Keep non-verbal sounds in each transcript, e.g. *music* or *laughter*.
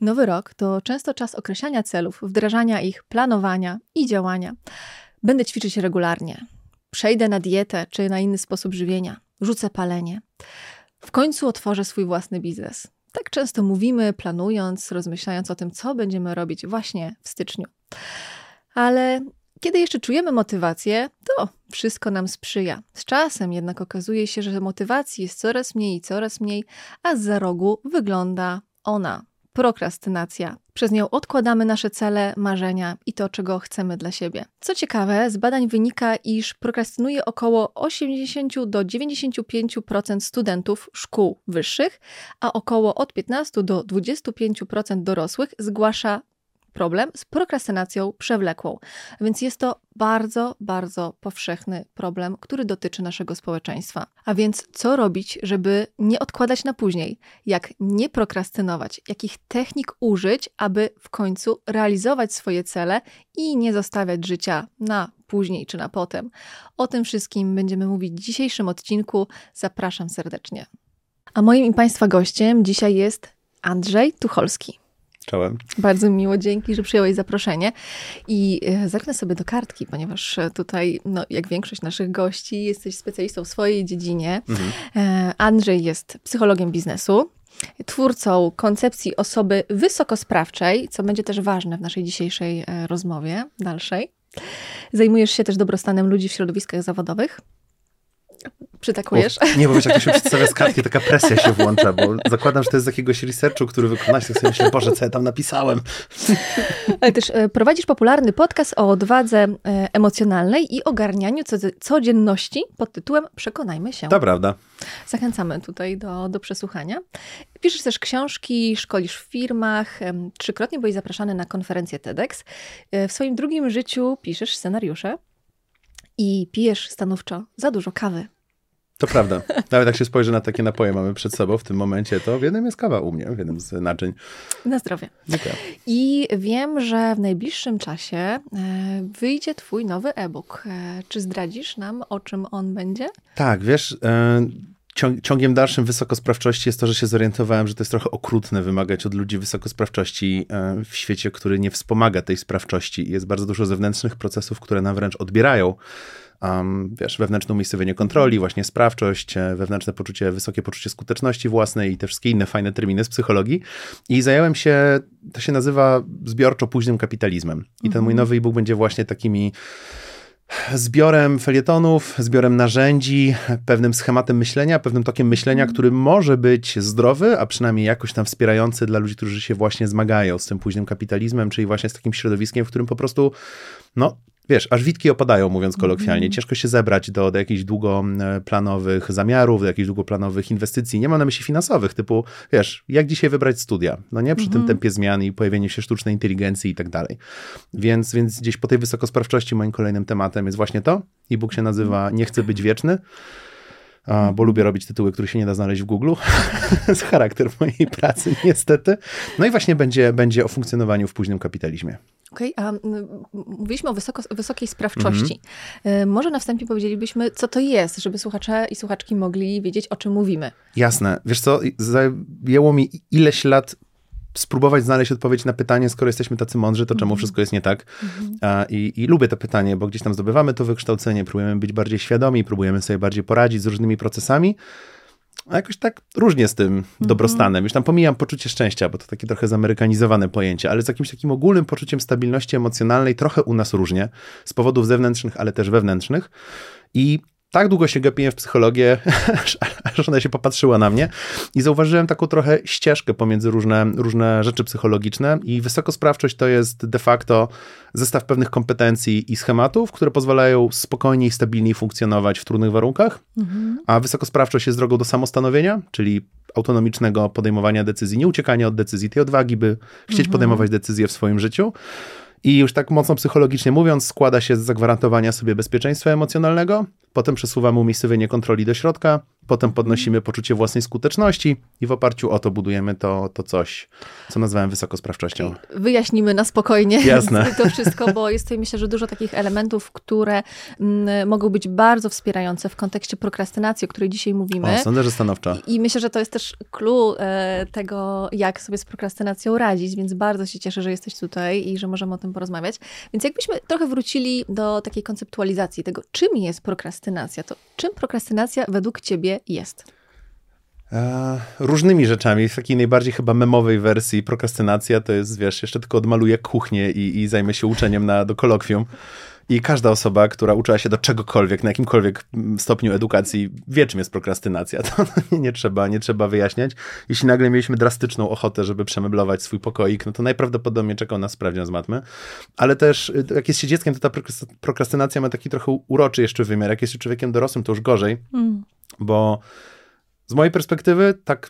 Nowy rok to często czas określania celów, wdrażania ich, planowania i działania. Będę ćwiczyć regularnie. Przejdę na dietę czy na inny sposób żywienia. Rzucę palenie. W końcu otworzę swój własny biznes. Tak często mówimy, planując, rozmyślając o tym, co będziemy robić właśnie w styczniu. Ale kiedy jeszcze czujemy motywację, to wszystko nam sprzyja. Z czasem jednak okazuje się, że motywacji jest coraz mniej i coraz mniej, a za rogu wygląda ona prokrastynacja. Przez nią odkładamy nasze cele, marzenia i to, czego chcemy dla siebie. Co ciekawe, z badań wynika, iż prokrastynuje około 80 do 95% studentów szkół wyższych, a około od 15 do 25% dorosłych zgłasza problem z prokrastynacją przewlekłą. Więc jest to bardzo, bardzo powszechny problem, który dotyczy naszego społeczeństwa. A więc co robić, żeby nie odkładać na później? Jak nie prokrastynować? Jakich technik użyć, aby w końcu realizować swoje cele i nie zostawiać życia na później czy na potem? O tym wszystkim będziemy mówić w dzisiejszym odcinku. Zapraszam serdecznie. A moim i Państwa gościem dzisiaj jest Andrzej Tucholski. Czołem. Bardzo miło, dzięki, że przyjąłeś zaproszenie. I e, zerknę sobie do kartki, ponieważ e, tutaj, no, jak większość naszych gości, jesteś specjalistą w swojej dziedzinie. Mhm. E, Andrzej jest psychologiem biznesu, twórcą koncepcji osoby wysokosprawczej, co będzie też ważne w naszej dzisiejszej rozmowie dalszej. Zajmujesz się też dobrostanem ludzi w środowiskach zawodowych przytakujesz? Uf, nie, bo wiesz, jak to się przedstawia z kartki, taka presja się włącza, bo zakładam, że to jest z jakiegoś researchu, który wykonałeś, tak sobie myślę, Boże, co ja tam napisałem. *laughs* Ale też e, prowadzisz popularny podcast o odwadze e, emocjonalnej i ogarnianiu codzienności pod tytułem Przekonajmy się. To prawda. Zachęcamy tutaj do, do przesłuchania. Piszesz też książki, szkolisz w firmach, trzykrotnie byłeś zapraszany na konferencję TEDx. E, w swoim drugim życiu piszesz scenariusze i pijesz stanowczo za dużo kawy. To prawda. Nawet jak się spojrzy na takie napoje mamy przed sobą w tym momencie, to w jednym jest kawa u mnie, w jednym z naczyń. Na zdrowie. Dziękuję. I wiem, że w najbliższym czasie e, wyjdzie twój nowy e-book. E, czy zdradzisz nam, o czym on będzie? Tak, wiesz, e, ciągiem dalszym wysokosprawczości jest to, że się zorientowałem, że to jest trochę okrutne wymagać od ludzi wysokosprawczości w świecie, który nie wspomaga tej sprawczości. Jest bardzo dużo zewnętrznych procesów, które nam wręcz odbierają um, wiesz, wewnętrzne umiejscowienie kontroli, właśnie sprawczość, e, wewnętrzne poczucie, wysokie poczucie skuteczności własnej i te wszystkie inne fajne terminy z psychologii. I zająłem się, to się nazywa zbiorczo późnym kapitalizmem. I ten mój mhm. nowy e-book będzie właśnie takimi zbiorem felietonów, zbiorem narzędzi, pewnym schematem myślenia, pewnym tokiem myślenia, mhm. który może być zdrowy, a przynajmniej jakoś tam wspierający dla ludzi, którzy się właśnie zmagają z tym późnym kapitalizmem, czyli właśnie z takim środowiskiem, w którym po prostu no, wiesz, aż witki opadają, mówiąc kolokwialnie. Mm. Ciężko się zebrać do, do jakichś długoplanowych zamiarów, do jakichś długoplanowych inwestycji. Nie mam na myśli finansowych, typu, wiesz, jak dzisiaj wybrać studia, no nie? Przy tym mhm. tempie zmian i pojawieniu się sztucznej inteligencji i tak dalej. Więc, więc gdzieś po tej wysokosprawczości moim kolejnym tematem jest właśnie to. E-book się nazywa Nie chcę być wieczny bo lubię robić tytuły, które się nie da znaleźć w Google. *laughs* z charakter mojej pracy, niestety. No i właśnie będzie, będzie o funkcjonowaniu w późnym kapitalizmie. Okej, okay, a mówiliśmy o wysoko, wysokiej sprawczości. Mm -hmm. Może na wstępie powiedzielibyśmy, co to jest, żeby słuchacze i słuchaczki mogli wiedzieć, o czym mówimy. Jasne. Wiesz co, zajęło mi ileś lat spróbować znaleźć odpowiedź na pytanie, skoro jesteśmy tacy mądrzy, to czemu -hmm. wszystko jest nie tak? -hmm. I, I, lubię to pytanie, bo gdzieś tam zdobywamy to wykształcenie, próbujemy być bardziej świadomi, próbujemy sobie bardziej poradzić z różnymi procesami, a jakoś tak różnie z tym dobrostanem. Już tam pomijam poczucie szczęścia, bo to takie trochę zamerykanizowane pojęcie, ale z jakimś takim ogólnym poczuciem stabilności emocjonalnej trochę u nas różnie, z powodów zewnętrznych, ale też wewnętrznych. I tak długo się gapiłem w psychologię, *laughs* aż ona się popatrzyła na mnie i zauważyłem taką trochę ścieżkę pomiędzy różne, różne rzeczy psychologiczne i wysokosprawczość to jest de facto zestaw pewnych kompetencji i schematów, które pozwalają spokojniej i stabilniej funkcjonować w trudnych warunkach, mhm. a wysokosprawczość jest drogą do samostanowienia, czyli autonomicznego podejmowania decyzji, nie uciekania od decyzji, tej odwagi, by chcieć mhm. podejmować decyzje w swoim życiu. I już tak mocno psychologicznie mówiąc, składa się z zagwarantowania sobie bezpieczeństwa emocjonalnego, potem przesuwamy umiejscowienie kontroli do środka, potem podnosimy poczucie własnej skuteczności i w oparciu o to budujemy to, to coś, co nazwałem wysokosprawczością. Wyjaśnimy na spokojnie Jasne. *laughs* to wszystko, bo jest tutaj myślę, że dużo takich elementów, które m, mm, mogą być bardzo wspierające w kontekście prokrastynacji, o której dzisiaj mówimy. O, sądzę, że stanowczo. I, I, myślę, że to jest też clue e, tego, jak sobie z prokrastynacją radzić, więc bardzo się cieszę, że jesteś tutaj i że możemy o tym porozmawiać. Więc jakbyśmy trochę wrócili do takiej konceptualizacji tego, czym jest prokrastynacja, to czym prokrastynacja według ciebie jest? E, różnymi rzeczami. W takiej najbardziej chyba memowej wersji prokrastynacja to jest, wiesz, jeszcze tylko odmaluję kuchnię i, i zajmę się uczeniem na, do kolokwium. I każda osoba, która uczyła się do czegokolwiek, na jakimkolwiek stopniu edukacji, wie, czym jest prokrastynacja. *laughs* To nie, nie, trzeba, nie trzeba wyjaśniać. Jeśli nagle mieliśmy drastyczną ochotę, żeby przemeblować swój pokoik, no to najprawdopodobniej czekał nas sprawdzian z matmy. Ale też, y, jak jest się dzieckiem, to ta prokrastynacja ma taki trochę uroczy jeszcze wymiar. Jak jest się człowiekiem dorosłym, to już gorzej, mm. bo z mojej perspektywy, tak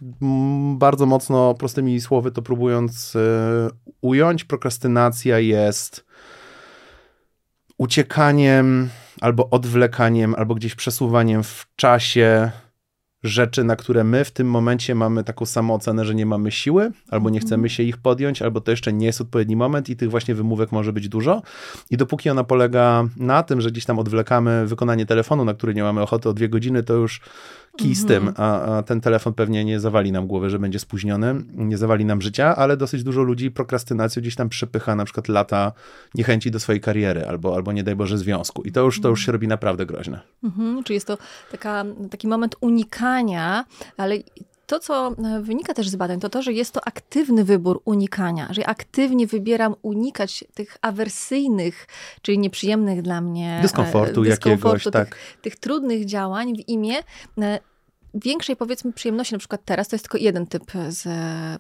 bardzo mocno prostymi słowy to próbując y, ująć, prokrastynacja jest uciekaniem albo odwlekaniem, albo gdzieś przesuwaniem w czasie rzeczy, na które my w tym momencie mamy taką samoocenę, że nie mamy siły, albo nie chcemy mhm. się ich podjąć, albo to jeszcze nie jest odpowiedni moment i tych właśnie wymówek może być dużo. I dopóki ona polega na tym, że gdzieś tam odwlekamy wykonanie telefonu, na który nie mamy ochoty o dwie godziny, to już kij z tym, a, a, ten telefon pewnie nie zawali nam głowy, że będzie spóźniony, nie zawali nam życia, ale dosyć dużo ludzi prokrastynacją gdzieś tam przepycha na przykład lata niechęci do swojej kariery albo, albo nie daj Boże związku i to już, to już się robi naprawdę groźne. Mhm, czyli jest to taka, taki moment unikania, ale to, co e, wynika też z badań, to to, że jest to aktywny wybór unikania, że ja aktywnie wybieram unikać tych awersyjnych, czyli nieprzyjemnych dla mnie dyskomfortu, e, dyskomfortu jakiegoś, tych, tak. tych trudnych działań w imię e, większej, powiedzmy, przyjemności, na przykład teraz, to jest tylko jeden typ z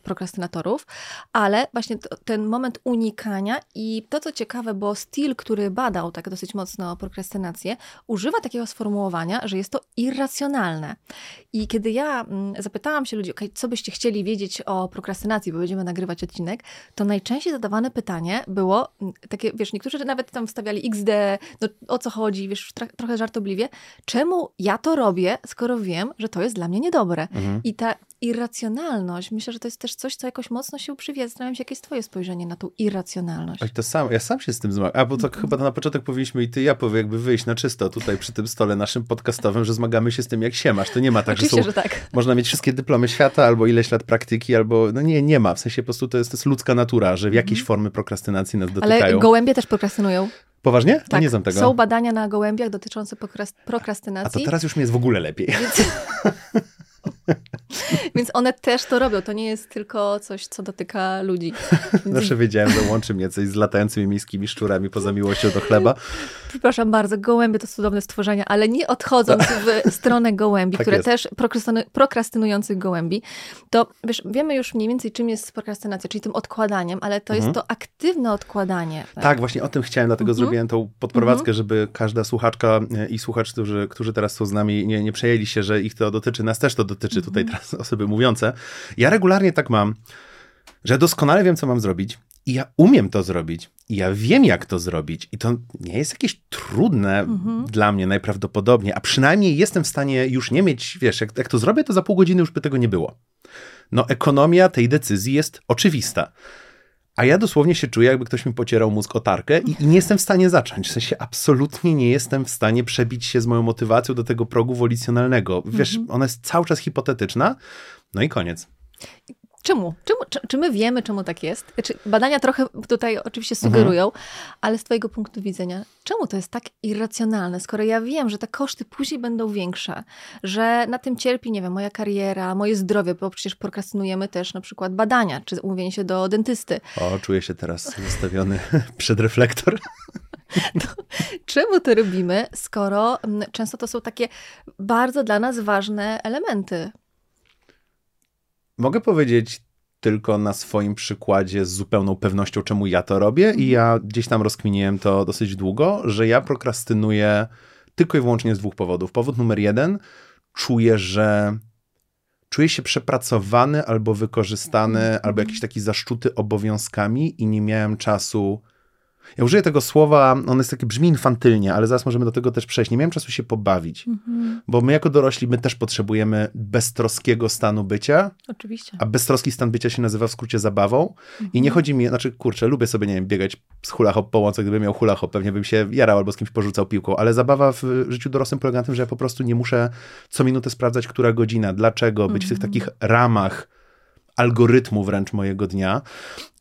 prokrastynatorów, ale właśnie to, ten moment unikania i to, co ciekawe, bo Steele, który badał tak dosyć mocno prokrastynację, używa takiego sformułowania, że jest to irracjonalne. I kiedy ja mm, zapytałam się ludzi, okay, co byście chcieli wiedzieć o prokrastynacji, bo będziemy nagrywać odcinek, to najczęściej zadawane pytanie było mm, takie, wiesz, niektórzy nawet tam wstawiali XD, no o co chodzi, wiesz, trochę żartobliwie, czemu ja to robię, skoro wiem, że to to jest dla mnie niedobre. Mhm. I ta irracjonalność, myślę, że to jest też coś, co jakoś mocno się uprzywia. Zastanawiam się, jakie jest twoje spojrzenie na tą irracjonalność. to sam, ja sam się z tym zmagam. A bo to mhm. chyba na początek powinniśmy i ty, ja powiem, jakby wyjść na czysto tutaj przy tym stole naszym podcastowym, że zmagamy się z tym, jak się masz. To nie ma tak, że, są, że tak. można mieć wszystkie dyplomy świata, albo ileś lat praktyki, albo no nie, nie ma. W sensie po prostu to jest, to jest ludzka natura, że w jakieś mhm. formy prokrastynacji nas dotykają. Ale gołębie też prokrastynują. Poważnie? Tak, nie znam tego. Są badania na gołębiach dotyczące prokrastynacji. A to teraz już mi jest w ogóle lepiej. Więc... *laughs* *laughs* Więc one też to robią. To nie jest tylko coś, co dotyka ludzi. *laughs* Zawsze wiedziałem, że łączy mnie coś z latającymi miejskimi szczurami poza miłością do chleba. *laughs* Przepraszam bardzo, gołębie to cudowne stworzenia, ale nie odchodząc w stronę gołębi, tak które jest. też prokrastynujących gołębi, to wiesz, wiemy już mniej więcej, czym jest prokrastynacja, czyli tym odkładaniem, ale to mhm. jest to aktywne odkładanie. Tak? tak, właśnie o tym chciałem, dlatego mhm. zrobiłem tą podprowadzkę, mhm. żeby każda słuchaczka i słuchacz, którzy, którzy teraz są z nami, nie, nie przejęli się, że ich to dotyczy, nas też to dotyczy tutaj mhm. teraz *laughs* osoby mówiące. Ja regularnie tak mam, że doskonale wiem, co mam zrobić i ja umiem to zrobić i ja wiem, jak to zrobić i to nie jest jakieś trudne mhm. dla mnie najprawdopodobniej, a przynajmniej jestem w stanie już nie mieć, wiesz, jak, jak to zrobię, to za pół godziny już by tego nie było. No ekonomia tej decyzji jest oczywista. A ja dosłownie się czuję, jakby ktoś mi pocierał mózg o tarkę i, i, nie jestem w stanie zacząć. W sensie absolutnie nie jestem w stanie przebić się z moją motywacją do tego progu wolicjonalnego. Wiesz, mhm. ona jest cały czas hipotetyczna. No i koniec. Czemu? czemu? Czy, czy, my wiemy, czemu tak jest? Znaczy, badania trochę tutaj oczywiście sugerują, mhm. ale z Twojego punktu widzenia, czemu to jest tak irracjonalne, skoro ja wiem, że te koszty później będą większe, że na tym cierpi, nie wiem, moja kariera, moje zdrowie, bo przecież prokrastynujemy też na przykład badania, czy umówienie się do dentysty. O, czuję się teraz zostawiony *laughs* przed reflektor. *laughs* To, czemu to robimy, skoro mm, często to są takie bardzo dla nas ważne elementy? Mogę powiedzieć tylko na swoim przykładzie z zupełną pewnością, czemu ja to robię, i ja gdzieś tam rozkminiłem to dosyć długo, że ja prokrastynuję tylko i wyłącznie z dwóch powodów. Powód numer jeden, czuję, że czuję się przepracowany albo wykorzystany, albo jakiś taki zaszczuty obowiązkami i nie miałem czasu Ja użyję tego słowa, on jest taki, brzmi infantylnie, ale zaraz możemy do tego też przejść. Nie miałem czasu się pobawić, mhm. bo my jako dorośli, my też potrzebujemy beztroskiego stanu bycia. Oczywiście. A beztroski stan bycia się nazywa w skrócie zabawą. Mhm. I nie chodzi mi, znaczy kurczę, lubię sobie, nie wiem, biegać z hula hop po łące, gdybym miał hula hop, pewnie bym się jarał albo z kimś porzucał piłką, ale zabawa w życiu dorosłym polega na tym, że ja po prostu nie muszę co minutę sprawdzać, która godzina, dlaczego, być w tych mhm. takich ramach algorytmu wręcz mojego dnia.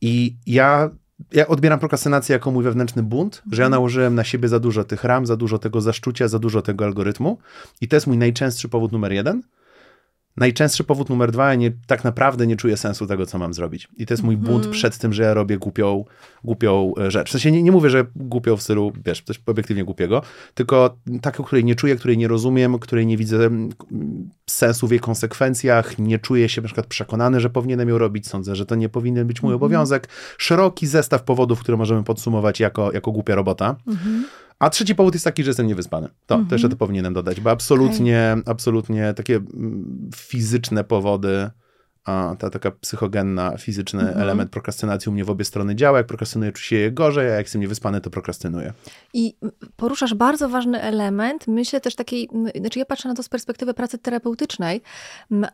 I ja ja odbieram prokrastynację jako mój wewnętrzny bunt, że ja mhm. nałożyłem na siebie za dużo tych ram, za dużo tego zaszczucia, za dużo tego algorytmu. I to jest mój najczęstszy powód numer jeden. Najczęstszy powód numer dwa, ja nie, tak naprawdę nie czuję sensu tego, co mam zrobić. I to jest mój bunt mm. przed tym, że ja robię głupią, głupią e, rzecz. W sensie nie, nie mówię, że głupią w stylu, wiesz, coś obiektywnie głupiego, tylko taką, której nie czuję, której nie rozumiem, której nie widzę sensu w jej konsekwencjach, nie czuję się na przykład przekonany, że powinienem ją robić. Sądzę, że to nie powinien być mój mm. obowiązek. Szeroki zestaw powodów, które możemy podsumować jako, jako głupia robota. Mm. A trzeci powód jest taki, że jestem niewyspany. To, to jeszcze to powinienem dodać, bo absolutnie, okay. absolutnie takie mm, fizyczne powody a ta taka psychogenna, fizyczny mhm. element prokrastynacji u mnie w obie strony działa. Jak prokrastynuję, czuję się gorzej, a jak jestem niewyspany, to prokrastynuję. I poruszasz bardzo ważny element, myślę też takiej, znaczy ja patrzę na to z perspektywy pracy terapeutycznej,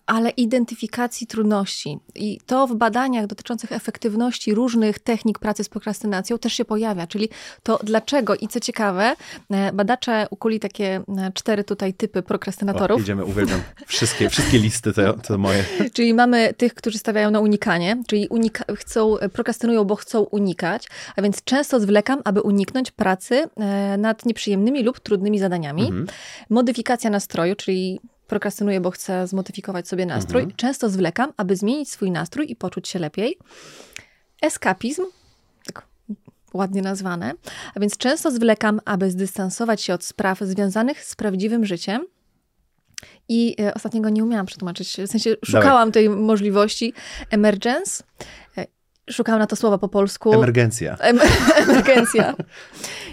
ale identyfikacji trudności. I to w badaniach dotyczących efektywności różnych technik pracy z prokrastynacją też się pojawia, czyli to dlaczego i co ciekawe, e, badacze ukuli takie e, cztery tutaj typy prokrastynatorów. O, idziemy, uwielbiam. Wszystkie, wszystkie listy to, to moje. *laughs* Czyli mamy tych, którzy stawiają na unikanie, czyli unika chcą, prokrastynują, bo chcą unikać, a więc często zwlekam, aby uniknąć pracy e, nad nieprzyjemnymi lub trudnymi zadaniami. Mhm. Modyfikacja nastroju, czyli prokrastynuję, bo chcę zmodyfikować sobie nastrój. Mhm. Często zwlekam, aby zmienić swój nastrój i poczuć się lepiej. Eskapizm, tak ładnie nazwane, a więc często zwlekam, aby zdystansować się od spraw związanych z prawdziwym życiem. I e, ostatniego nie umiałam przetłumaczyć. W sensie szukałam Dawaj. tej możliwości. Emergence. E, szukałam na to słowa po polsku. Emergencja. Em *laughs* emergencja.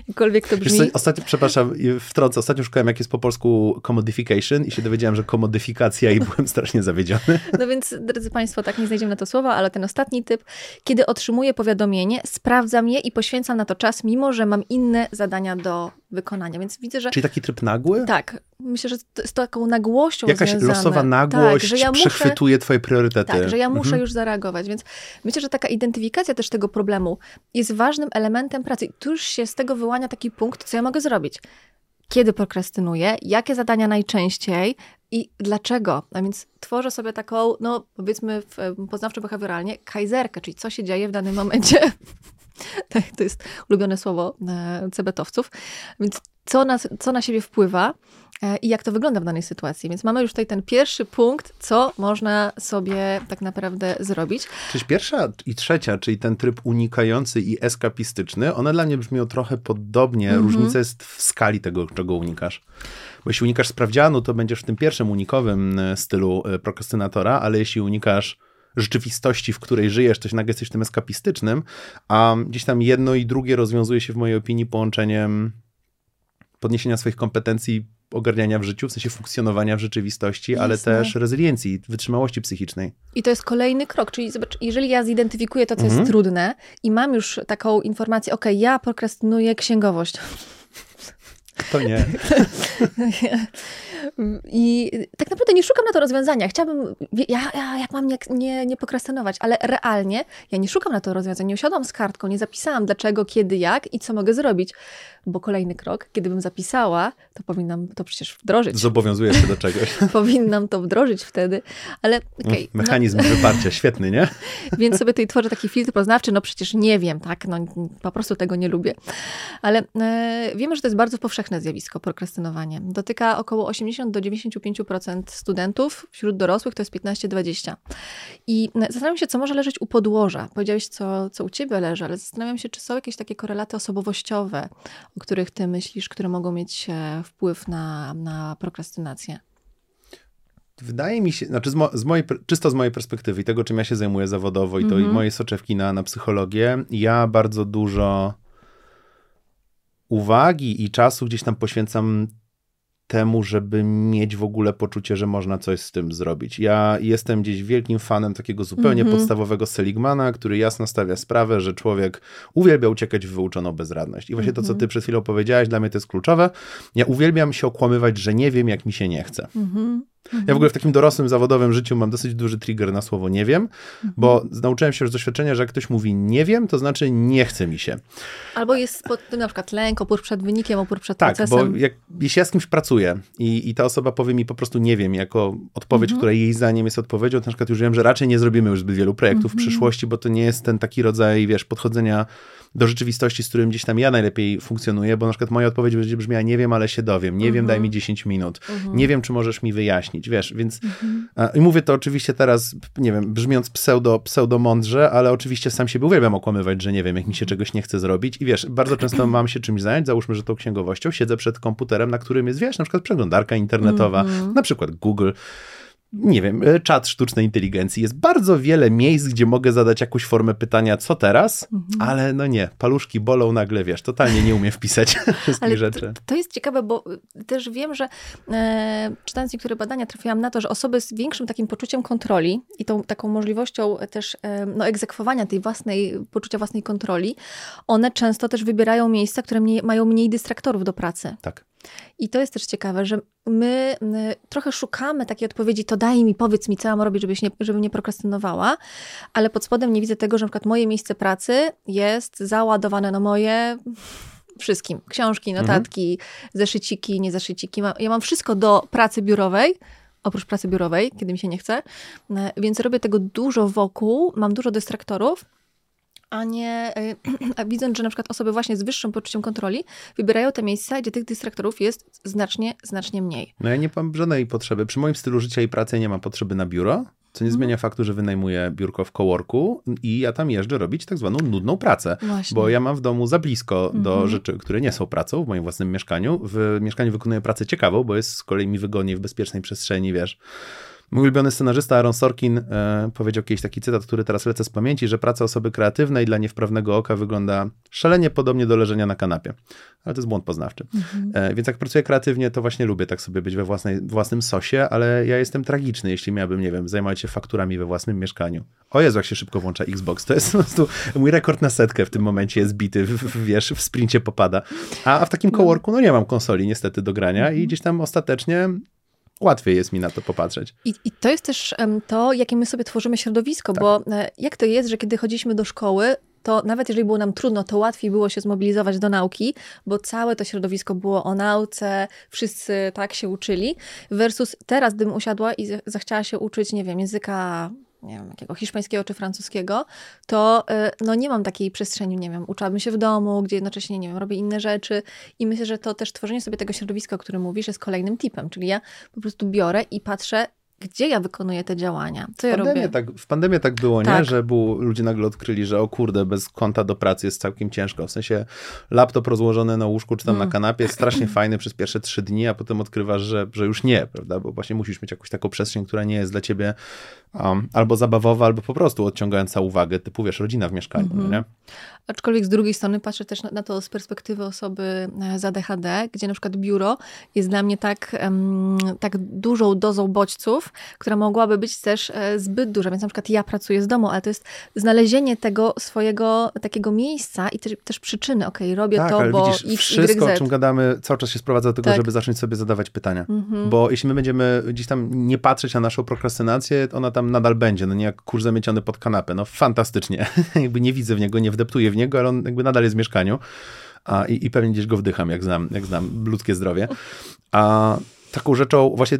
Jakkolwiek to brzmi. Co, ostatnio, przepraszam, wtrącę, ostatnio szukałem, jak jest po polsku commodification i się dowiedziałem, że komodyfikacja i byłem strasznie zawiedziony. *laughs* No więc, drodzy Państwo, tak nie znajdziemy na to słowa, ale ten ostatni typ, kiedy otrzymuję powiadomienie, sprawdzam je i poświęcam na to czas, mimo że mam inne zadania do wykonania. Więc widzę, że. Czyli taki tryb nagły? Tak. Myślę, że to jest taką nagłością Jakaś związane. losowa nagłość tak, że ja przechwytuje muszę, twoje priorytety. Tak, że ja muszę mhm. już zareagować. Więc myślę, że taka identyfikacja też tego problemu jest ważnym elementem pracy. I tu już się z tego wyłania taki punkt, co ja mogę zrobić. Kiedy prokrastynuję, jakie zadania najczęściej i dlaczego. A więc tworzę sobie taką, no powiedzmy poznawczo-behawioralnie, kajzerkę, czyli co się dzieje w danym momencie *laughs* *laughs* tak, to jest ulubione słowo e, cebetowców. Więc co na, co na siebie wpływa e, i jak to wygląda w danej sytuacji. Więc mamy już tutaj ten pierwszy punkt, co można sobie tak naprawdę zrobić. Czyli pierwsza i trzecia, czyli ten tryb unikający i eskapistyczny, one dla mnie brzmią trochę podobnie. Mm -hmm. Różnica jest w skali tego, czego unikasz. Bo jeśli unikasz sprawdzianu, to będziesz w tym pierwszym unikowym e, stylu prokrastynatora, ale jeśli unikasz rzeczywistości, w której żyjesz, to się nagle jesteś tym eskapistycznym, a gdzieś tam jedno i drugie rozwiązuje się w mojej opinii połączeniem podniesienia swoich kompetencji ogarniania w życiu, w sensie funkcjonowania w rzeczywistości, Jasne. ale też rezyliencji, wytrzymałości psychicznej. I to jest kolejny krok, czyli zobacz, jeżeli ja zidentyfikuję to, co mhm. jest trudne i mam już taką informację, ok, ja prokrastynuję księgowość. To nie. *laughs* I tak naprawdę nie szukam na to rozwiązania. Chciałabym, ja, ja jak mam nie, nie, nie prokrastynować, ale realnie ja nie szukam na to rozwiązania. Nie usiadłam z kartką, nie zapisałam dlaczego, kiedy, jak i co mogę zrobić. Bo kolejny krok, kiedybym zapisała, to powinnam to przecież wdrożyć. Zobowiązuję się do czegoś. *laughs* powinnam to wdrożyć wtedy, ale okay, no. Mechanizm no. wyparcia, świetny, nie? *laughs* Więc sobie tutaj tworzę taki filtr poznawczy, no przecież nie wiem, tak, no po prostu tego nie lubię. Ale e, wiemy, że to jest bardzo powszechne zjawisko, prokrastynowanie. Dotyka około 80 do 95% studentów, wśród dorosłych to jest 15-20. I zastanawiam się, co może leżeć u podłoża. Powiedziałeś, co, co u ciebie leży, ale zastanawiam się, czy są jakieś takie korelaty osobowościowe, o których ty myślisz, które mogą mieć e, wpływ na, na prokrastynację. Wydaje mi się, znaczy z, mo, z, mojej, czysto z mojej perspektywy i tego, czym ja się zajmuję zawodowo i to mm -hmm. i mhm. moje soczewki na, na psychologię, ja bardzo dużo uwagi i czasu gdzieś tam poświęcam temu, żeby mieć w ogóle poczucie, że można coś z tym zrobić. Ja jestem gdzieś wielkim fanem takiego zupełnie mm -hmm. podstawowego Seligmana, który jasno stawia sprawę, że człowiek uwielbia uciekać w wyuczoną bezradność. I właśnie mm -hmm. to, co mhm. ty przed chwilą powiedziałaś, dla mnie to jest kluczowe. Ja uwielbiam się okłamywać, że nie wiem, jak mi się nie chce. Mm -hmm. Mhm. Ja w ogóle w takim dorosłym, zawodowym życiu mam dosyć duży trigger na słowo nie wiem, mhm. bo nauczyłem się już z doświadczenia, że jak ktoś mówi nie wiem, to znaczy nie chce mi się. Albo jest pod tym na przykład lęk, opór przed wynikiem, opór przed tak, procesem. Tak, bo jak, jeśli ja z kimś pracuję i, i ta osoba powie mi po prostu nie wiem, jako odpowiedź, mhm. która jej zdaniem jest odpowiedzią, to na przykład już wiem, że raczej nie zrobimy już zbyt wielu projektów w mhm. przyszłości, bo to nie jest ten taki rodzaj, wiesz, podchodzenia do rzeczywistości, z którym gdzieś tam ja najlepiej funkcjonuję, bo na przykład moja odpowiedź będzie brzmiała, nie wiem, ale się dowiem, nie wiem, daj mi 10 mhm. minut, mhm. nie wiem, czy możesz mi wyjaśnić, wiesz, więc mhm. i mówię to oczywiście teraz, nie wiem, brzmiąc pseudo, pseudo mądrze, ale oczywiście sam siebie uwielbiam okłamywać, że nie wiem, jak mi się czegoś nie chce zrobić i wiesz, bardzo często mam się czymś zająć, załóżmy, że tą księgowością, siedzę przed komputerem, na którym jest, wiesz, na przykład przeglądarka internetowa, na przykład Google, nie wiem, e, czat sztucznej inteligencji. Jest bardzo wiele miejsc, gdzie mogę zadać jakąś formę pytania, co teraz, mhm. ale no nie, paluszki bolą nagle, wiesz, totalnie nie umiem wpisać *laughs* wszystkich ale rzeczy. To, to, jest ciekawe, bo y, też wiem, że e, czytając niektóre badania trafiłam na to, że osoby z większym takim poczuciem kontroli i tą taką możliwością też e, no, egzekwowania tej własnej, poczucia własnej kontroli, one często też wybierają miejsca, które mniej, mają mniej dystraktorów do pracy. Tak. I to jest też ciekawe, że my, trochę szukamy takiej odpowiedzi, to daj mi, powiedz mi, co mam robić, żebyś nie, żebym nie prokrastynowała, ale pod spodem nie widzę tego, że na przykład moje miejsce pracy jest załadowane na moje wszystkim. Książki, mhm. notatki, mhm. zeszyciki, nie zeszyciki. Ja mam wszystko do pracy biurowej, oprócz pracy biurowej, kiedy mi się nie chce, więc robię tego dużo wokół, mam dużo dystraktorów, a nie e, *clears throat* a widząc, że na przykład osoby właśnie z wyższym poczuciem kontroli wybierają te miejsca, gdzie tych dystraktorów jest znacznie, znacznie mniej. No ja nie mam żadnej potrzeby. Przy moim stylu życia i pracy nie mam potrzeby na biuro, co nie mhm. zmienia faktu, że wynajmuję biurko w coworku i ja tam jeżdżę robić tak zwaną nudną pracę. Właśnie. Bo ja mam w domu za blisko do mhm. rzeczy, które nie są pracą w moim własnym mieszkaniu. W mieszkaniu wykonuję pracę ciekawą, bo jest z kolei mi wygodniej w bezpiecznej przestrzeni, wiesz Mój ulubiony scenarzysta Aaron Sorkin e, powiedział kiedyś taki cytat, który teraz lecę z pamięci, że praca osoby kreatywnej dla niewprawnego oka wygląda szalenie podobnie do leżenia na kanapie. Ale to jest błąd poznawczy. Mhm. E, więc jak pracuję kreatywnie, to właśnie lubię tak sobie być we własnej, własnym sosie, ale ja jestem tragiczny, jeśli miałbym, nie wiem, zajmować się fakturami we własnym mieszkaniu. O Jezu, jak się szybko włącza Xbox. To jest po prostu mój rekord na setkę w tym momencie jest bity, w, w, wiesz, w sprincie popada. A, a w takim no. coworku, no nie mam konsoli niestety do grania i gdzieś tam ostatecznie łatwiej jest mi na to popatrzeć. I, I, to jest też to, jakie my sobie tworzymy środowisko, tak. bo e, jak to jest, że kiedy chodziliśmy do szkoły, to nawet jeżeli było nam trudno, to łatwiej było się zmobilizować do nauki, bo całe to środowisko było o nauce, wszyscy tak się uczyli, versus teraz, gdybym usiadła i zechciała się uczyć, nie wiem, języka nie wiem, jakiego hiszpańskiego czy francuskiego, to y, no nie mam takiej przestrzeni, nie wiem, uczyłabym się w domu, gdzie jednocześnie, nie wiem, robię inne rzeczy i myślę, że to też tworzenie sobie tego środowiska, o którym mówisz, jest kolejnym tipem, czyli ja po prostu biorę i patrzę, gdzie ja wykonuję te działania, co ja robię. Tak, w pandemii tak było, tak. nie? Że był, ludzie nagle odkryli, że o kurde, bez konta do pracy jest całkiem ciężko. W sensie laptop rozłożony na łóżku czy tam mm. na kanapie jest strasznie *clears throat* fajny przez pierwsze trzy dni, a potem odkrywasz, że, że już nie, prawda? Bo właśnie musisz mieć jakąś taką przestrzeń, która nie jest dla ciebie um, albo zabawowa, albo po prostu odciągająca uwagę, typu wiesz, rodzina w mieszkaniu, mm -hmm. nie? Aczkolwiek z drugiej strony patrzę też na, na, to z perspektywy osoby e, z ADHD, gdzie na przykład biuro jest dla mnie tak, tak dużą dozą bodźców, która mogłaby być też e, zbyt duża. Więc na przykład ja pracuję z domu, ale to jest znalezienie tego swojego takiego miejsca i też, też przyczyny. Okej, okay, robię tak, to, bo widzisz, X, wszystko, y, o czym gadamy, cały czas się sprowadza do tego, tak. żeby zacząć sobie zadawać pytania. -hmm. Bo jeśli my będziemy gdzieś tam nie patrzeć na naszą prokrastynację, ona tam nadal będzie, no nie jak kurz zamieciony pod kanapę. No fantastycznie. *laughs* jakby nie widzę w niego, nie wdeptuję w niego, ale on jakby nadal jest w mieszkaniu. A, i, I pewnie gdzieś go wdycham, jak znam, jak znam ludzkie zdrowie. A taką rzeczą, właśnie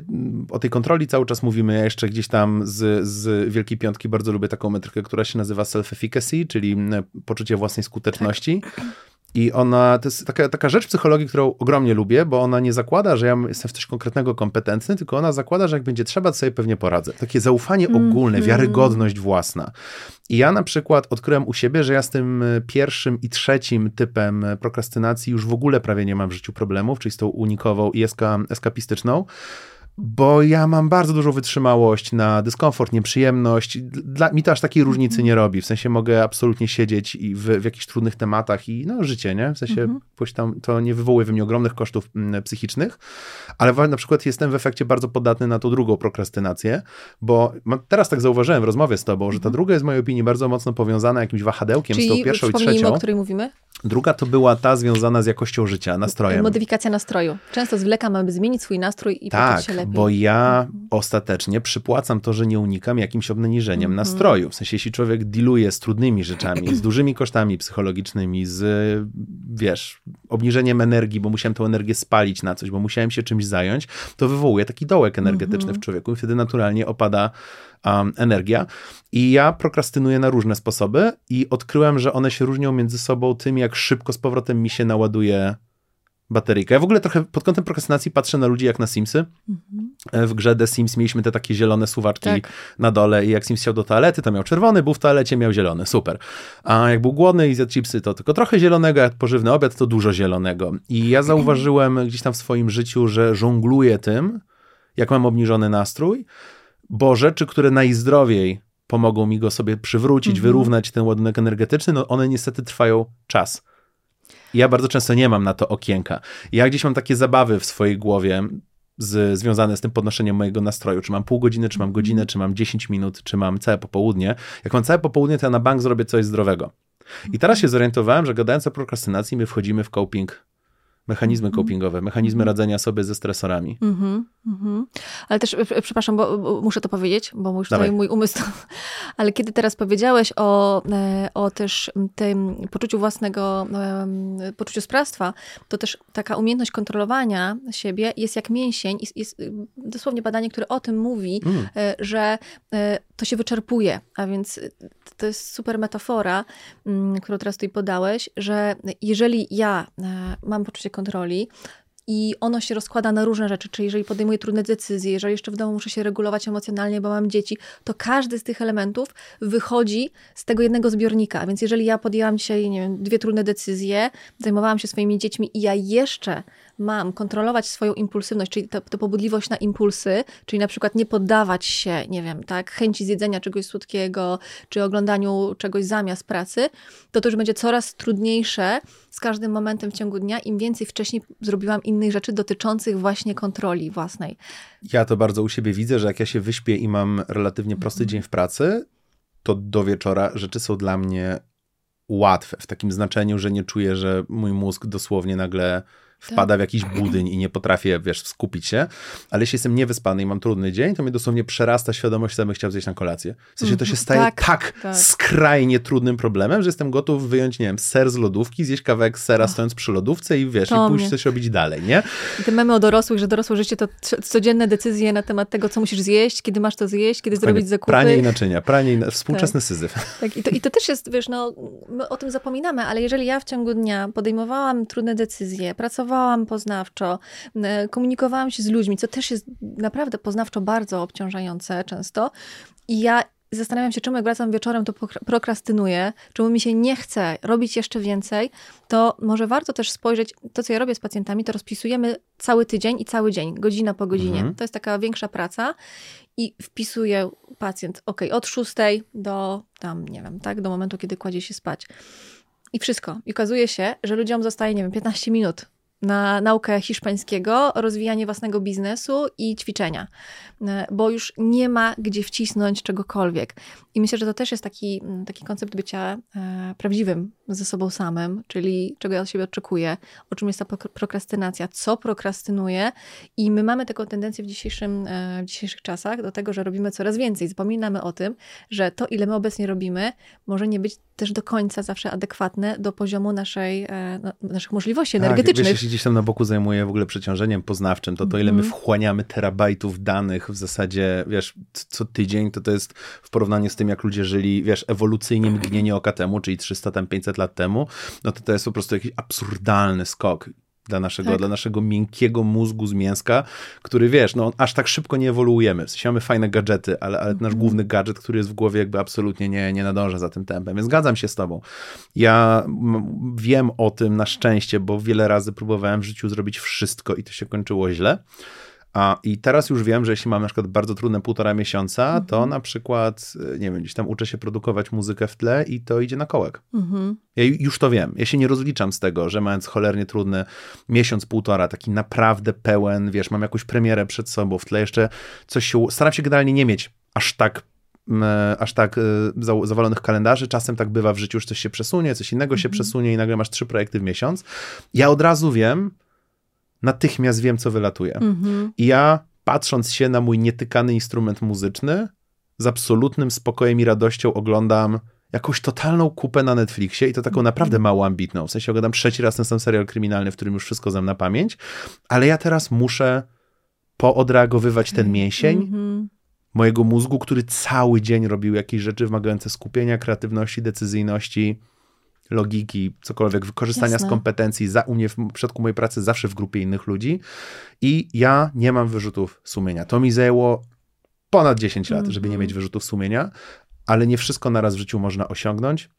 o tej kontroli cały czas mówimy, ja jeszcze gdzieś tam z, z Wielkiej Piątki bardzo lubię taką metrykę, która się nazywa self-efficacy, czyli poczucie własnej skuteczności. Tak. I ona, to jest taka, taka rzecz psychologii, którą ogromnie lubię, bo ona nie zakłada, że ja jestem w coś konkretnego kompetentny, tylko ona zakłada, że jak będzie trzeba, to sobie pewnie poradzę. Takie zaufanie ogólne, mm -hmm. wiarygodność własna. I ja na przykład odkryłem u siebie, że ja z tym e, pierwszym i trzecim typem e, prokrastynacji już w ogóle prawie nie mam w życiu problemów, czyli z tą unikową i eska, eskapistyczną bo ja mam bardzo dużą wytrzymałość na dyskomfort, nieprzyjemność. Dla, mi to aż takiej różnicy nie robi. W sensie mogę absolutnie siedzieć i w, w jakichś trudnych tematach i no życie, nie? W sensie mhm. tam, to nie wywołuje we mnie ogromnych kosztów mm, psychicznych, ale na przykład jestem w efekcie bardzo podatny na tą drugą prokrastynację, bo teraz tak zauważyłem w rozmowie z tobą, że ta mhm. druga jest w mojej opinii bardzo mocno powiązana jakimś wahadełkiem Czyli z tą pierwszą i trzecią. o której mówimy? Druga to była ta związana z jakością życia, nastrojem. Modyfikacja nastroju. Często zwlekam, aby zmienić swój nastrój i tak, poczuć się lepiej. Bo ja mhm. ostatecznie przypłacam to, że nie unikam jakimś obniżeniem mhm. nastroju. W sensie, jeśli człowiek dealuje z trudnymi rzeczami, z dużymi kosztami psychologicznymi, z, wiesz, obniżeniem energii, bo musiałem tę energię spalić na coś, bo musiałem się czymś zająć, to wywołuje taki dołek energetyczny mhm. w człowieku i wtedy naturalnie opada um, energia. I ja prokrastynuję na różne sposoby i odkryłem, że one się różnią między sobą tym, jak szybko z powrotem mi się naładuje bateryjka. Ja w ogóle trochę pod kątem prokrastynacji patrzę na ludzi jak na Simsy. Mhm. W grze The Sims mieliśmy te takie zielone suwaczki tak. na dole i jak Sims chciał do toalety, to miał czerwony, był w toalecie, miał zielony, super. A jak był głodny i zjadł chipsy, to tylko trochę zielonego, jak pożywny obiad, to dużo zielonego. I ja zauważyłem gdzieś tam w swoim życiu, że żongluję tym, jak mam obniżony nastrój, bo rzeczy, które najzdrowiej pomogą mi go sobie przywrócić, mhm. wyrównać ten ładunek energetyczny, no one niestety trwają czas. Ja bardzo często nie mam na to okienka. Ja gdzieś mam takie zabawy w swojej głowie z, związane z tym podnoszeniem mojego nastroju. Czy mam pół godziny, czy mam mhm. godzinę, czy mam 10 minut, czy mam całe popołudnie. Jak mam całe popołudnie, to ja na bank zrobię coś zdrowego. I teraz się zorientowałem, że gadając o prokrastynacji, my wchodzimy w coping mechanizmy -hmm. copingowe, mechanizmy -hmm. radzenia sobie ze stresorami. Mm -hmm. Ale też, przepraszam, bo, bo, muszę to powiedzieć, bo już Dawaj. tutaj mój umysł, ale kiedy teraz powiedziałeś o, e, o też tym poczuciu własnego, poczuciu sprawstwa, to też taka umiejętność kontrolowania siebie jest jak mięsień, jest, jest dosłownie badanie, które o tym mówi, mm. e, że e, to się wyczerpuje, a więc to jest super metafora, mm, którą teraz tutaj podałeś, że jeżeli ja mam poczucie kontroli, i ono się rozkłada na różne rzeczy, czyli jeżeli podejmuję trudne decyzje, jeżeli jeszcze w domu muszę się regulować emocjonalnie, bo mam dzieci, to każdy z tych elementów wychodzi z tego jednego zbiornika. Więc jeżeli ja podjęłam dzisiaj, nie wiem, dwie trudne decyzje, zajmowałam się swoimi dziećmi i ja jeszcze mam kontrolować swoją impulsywność, czyli tę pobudliwość na impulsy, czyli na przykład nie poddawać się, nie wiem, tak, chęci zjedzenia czegoś słodkiego, czy oglądaniu czegoś zamiast pracy, to to już będzie coraz trudniejsze z każdym momentem w ciągu dnia, im więcej wcześniej zrobiłam innych rzeczy dotyczących właśnie kontroli własnej. Ja to bardzo u siebie widzę, że jak ja się wyśpię i mam relatywnie prosty dzień w pracy, to do wieczora rzeczy są dla mnie łatwe, w takim znaczeniu, że nie czuję, że mój mózg dosłownie nagle wpada w jakiś budyń i nie potrafię, wiesz, skupić się, ale jeśli jestem niewyspany i mam trudny dzień, to mnie dosłownie przerasta świadomość, co bym chciał zjeść na kolację. W sensie to się mhm. staje tak, tak, tak, skrajnie trudnym problemem, że jestem gotów wyjąć, nie wiem, ser z lodówki, zjeść kawałek sera stojąc przy lodówce i wiesz, to i pójść mnie. coś robić dalej, nie? I te memy o dorosłych, że dorosłe życie to codzienne decyzje na temat tego, co musisz zjeść, kiedy masz to zjeść, kiedy zrobić zakupy. Pranie i naczynia, pranie i współczesny tak. syzyf. Tak, i to, i to też jest, wiesz, no, my o tym zapominamy, ale jeżeli ja w ciągu dnia podejmowałam trudne decyzje, pracowałam pracowałam poznawczo, komunikowałam się z ludźmi, co też jest naprawdę poznawczo bardzo obciążające często. I ja zastanawiam się, czemu jak wracam wieczorem, to prokrastynuję, czemu mi się nie chce robić jeszcze więcej, to może warto też spojrzeć, to co ja robię z pacjentami, to rozpisujemy cały tydzień i cały dzień, godzina po godzinie. Mhm. To jest taka większa praca i wpisuje pacjent, ok, od 6 do tam, nie wiem, tak, do momentu, kiedy kładzie się spać. I wszystko. I okazuje się, że ludziom zostaje, nie wiem, 15 minut na naukę hiszpańskiego, rozwijanie własnego biznesu i ćwiczenia, e, bo już nie ma gdzie wcisnąć czegokolwiek. I myślę, że to też jest taki, taki koncept bycia e, prawdziwym ze sobą samym, czyli czego ja od siebie oczekuję, o czym jest ta prokrastynacja, co prokrastynuję. I my mamy taką tendencję w, dzisiejszym, e, w dzisiejszych czasach do tego, że robimy coraz więcej. Zapominamy o tym, że to, ile my obecnie robimy, może nie być też do końca zawsze adekwatne do poziomu naszej, no, naszych możliwości tak, energetycznych. Wiesz, gdzieś tam na boku zajmuje w ogóle przeciążeniem poznawczym, to to ile my mhm. wchłaniamy terabajtów danych w zasadzie, wiesz, co tydzień, to to jest w porównaniu z tym, jak ludzie żyli, wiesz, ewolucyjnie mgnienie oka temu, czyli 300 tam 500 lat temu, no to to jest po prostu jakiś absurdalny skok dla naszego, tak. dla naszego miękkiego mózgu z mięska, który wiesz, no aż tak szybko nie ewoluujemy. W sensie mamy fajne gadżety, ale, ale nasz mhm. główny gadżet, który jest w głowie jakby absolutnie nie, nie nadąża za tym tempem. Więc zgadzam się z tobą. Ja wiem o tym na szczęście, bo wiele razy próbowałem w życiu zrobić wszystko i to się kończyło źle I teraz już wiem, że jeśli mam na przykład bardzo trudne półtora miesiąca, Mhm. to na przykład, y, nie wiem, gdzieś tam uczę się produkować muzykę w tle i to idzie na kołek. Mhm. Ja ju- już to wiem. Ja się nie rozliczam z tego, że mając cholernie trudny miesiąc, półtora, taki naprawdę pełen, wiesz, mam jakąś premierę przed sobą, w tle jeszcze coś się... Staram się generalnie nie mieć aż tak m, aż tak za- zawalonych kalendarzy. Czasem tak bywa w życiu, że coś się przesunie, coś innego się przesunie i nagle masz trzy projekty w miesiąc. Ja od razu wiem, natychmiast wiem, co wylatuje. Mhm. I ja, patrząc się na mój nietykany instrument muzyczny, z absolutnym spokojem i radością oglądam jakąś totalną kupę na Netflixie i to taką naprawdę mało ambitną. W sensie oglądam trzeci raz ten sam serial kryminalny, w którym już wszystko znam na pamięć, ale ja teraz muszę poodreagowywać ten mięsień Mhm. mojego mózgu, który cały dzień robił jakieś rzeczy wymagające skupienia, kreatywności, decyzyjności, logiki, cokolwiek, wykorzystania Jasne. z kompetencji. Za, u mnie w przypadku mojej pracy zawsze w grupie innych ludzi i ja nie mam wyrzutów sumienia. To mi zajęło ponad 10 lat, żeby nie mieć wyrzutów sumienia, ale nie wszystko naraz w życiu można osiągnąć.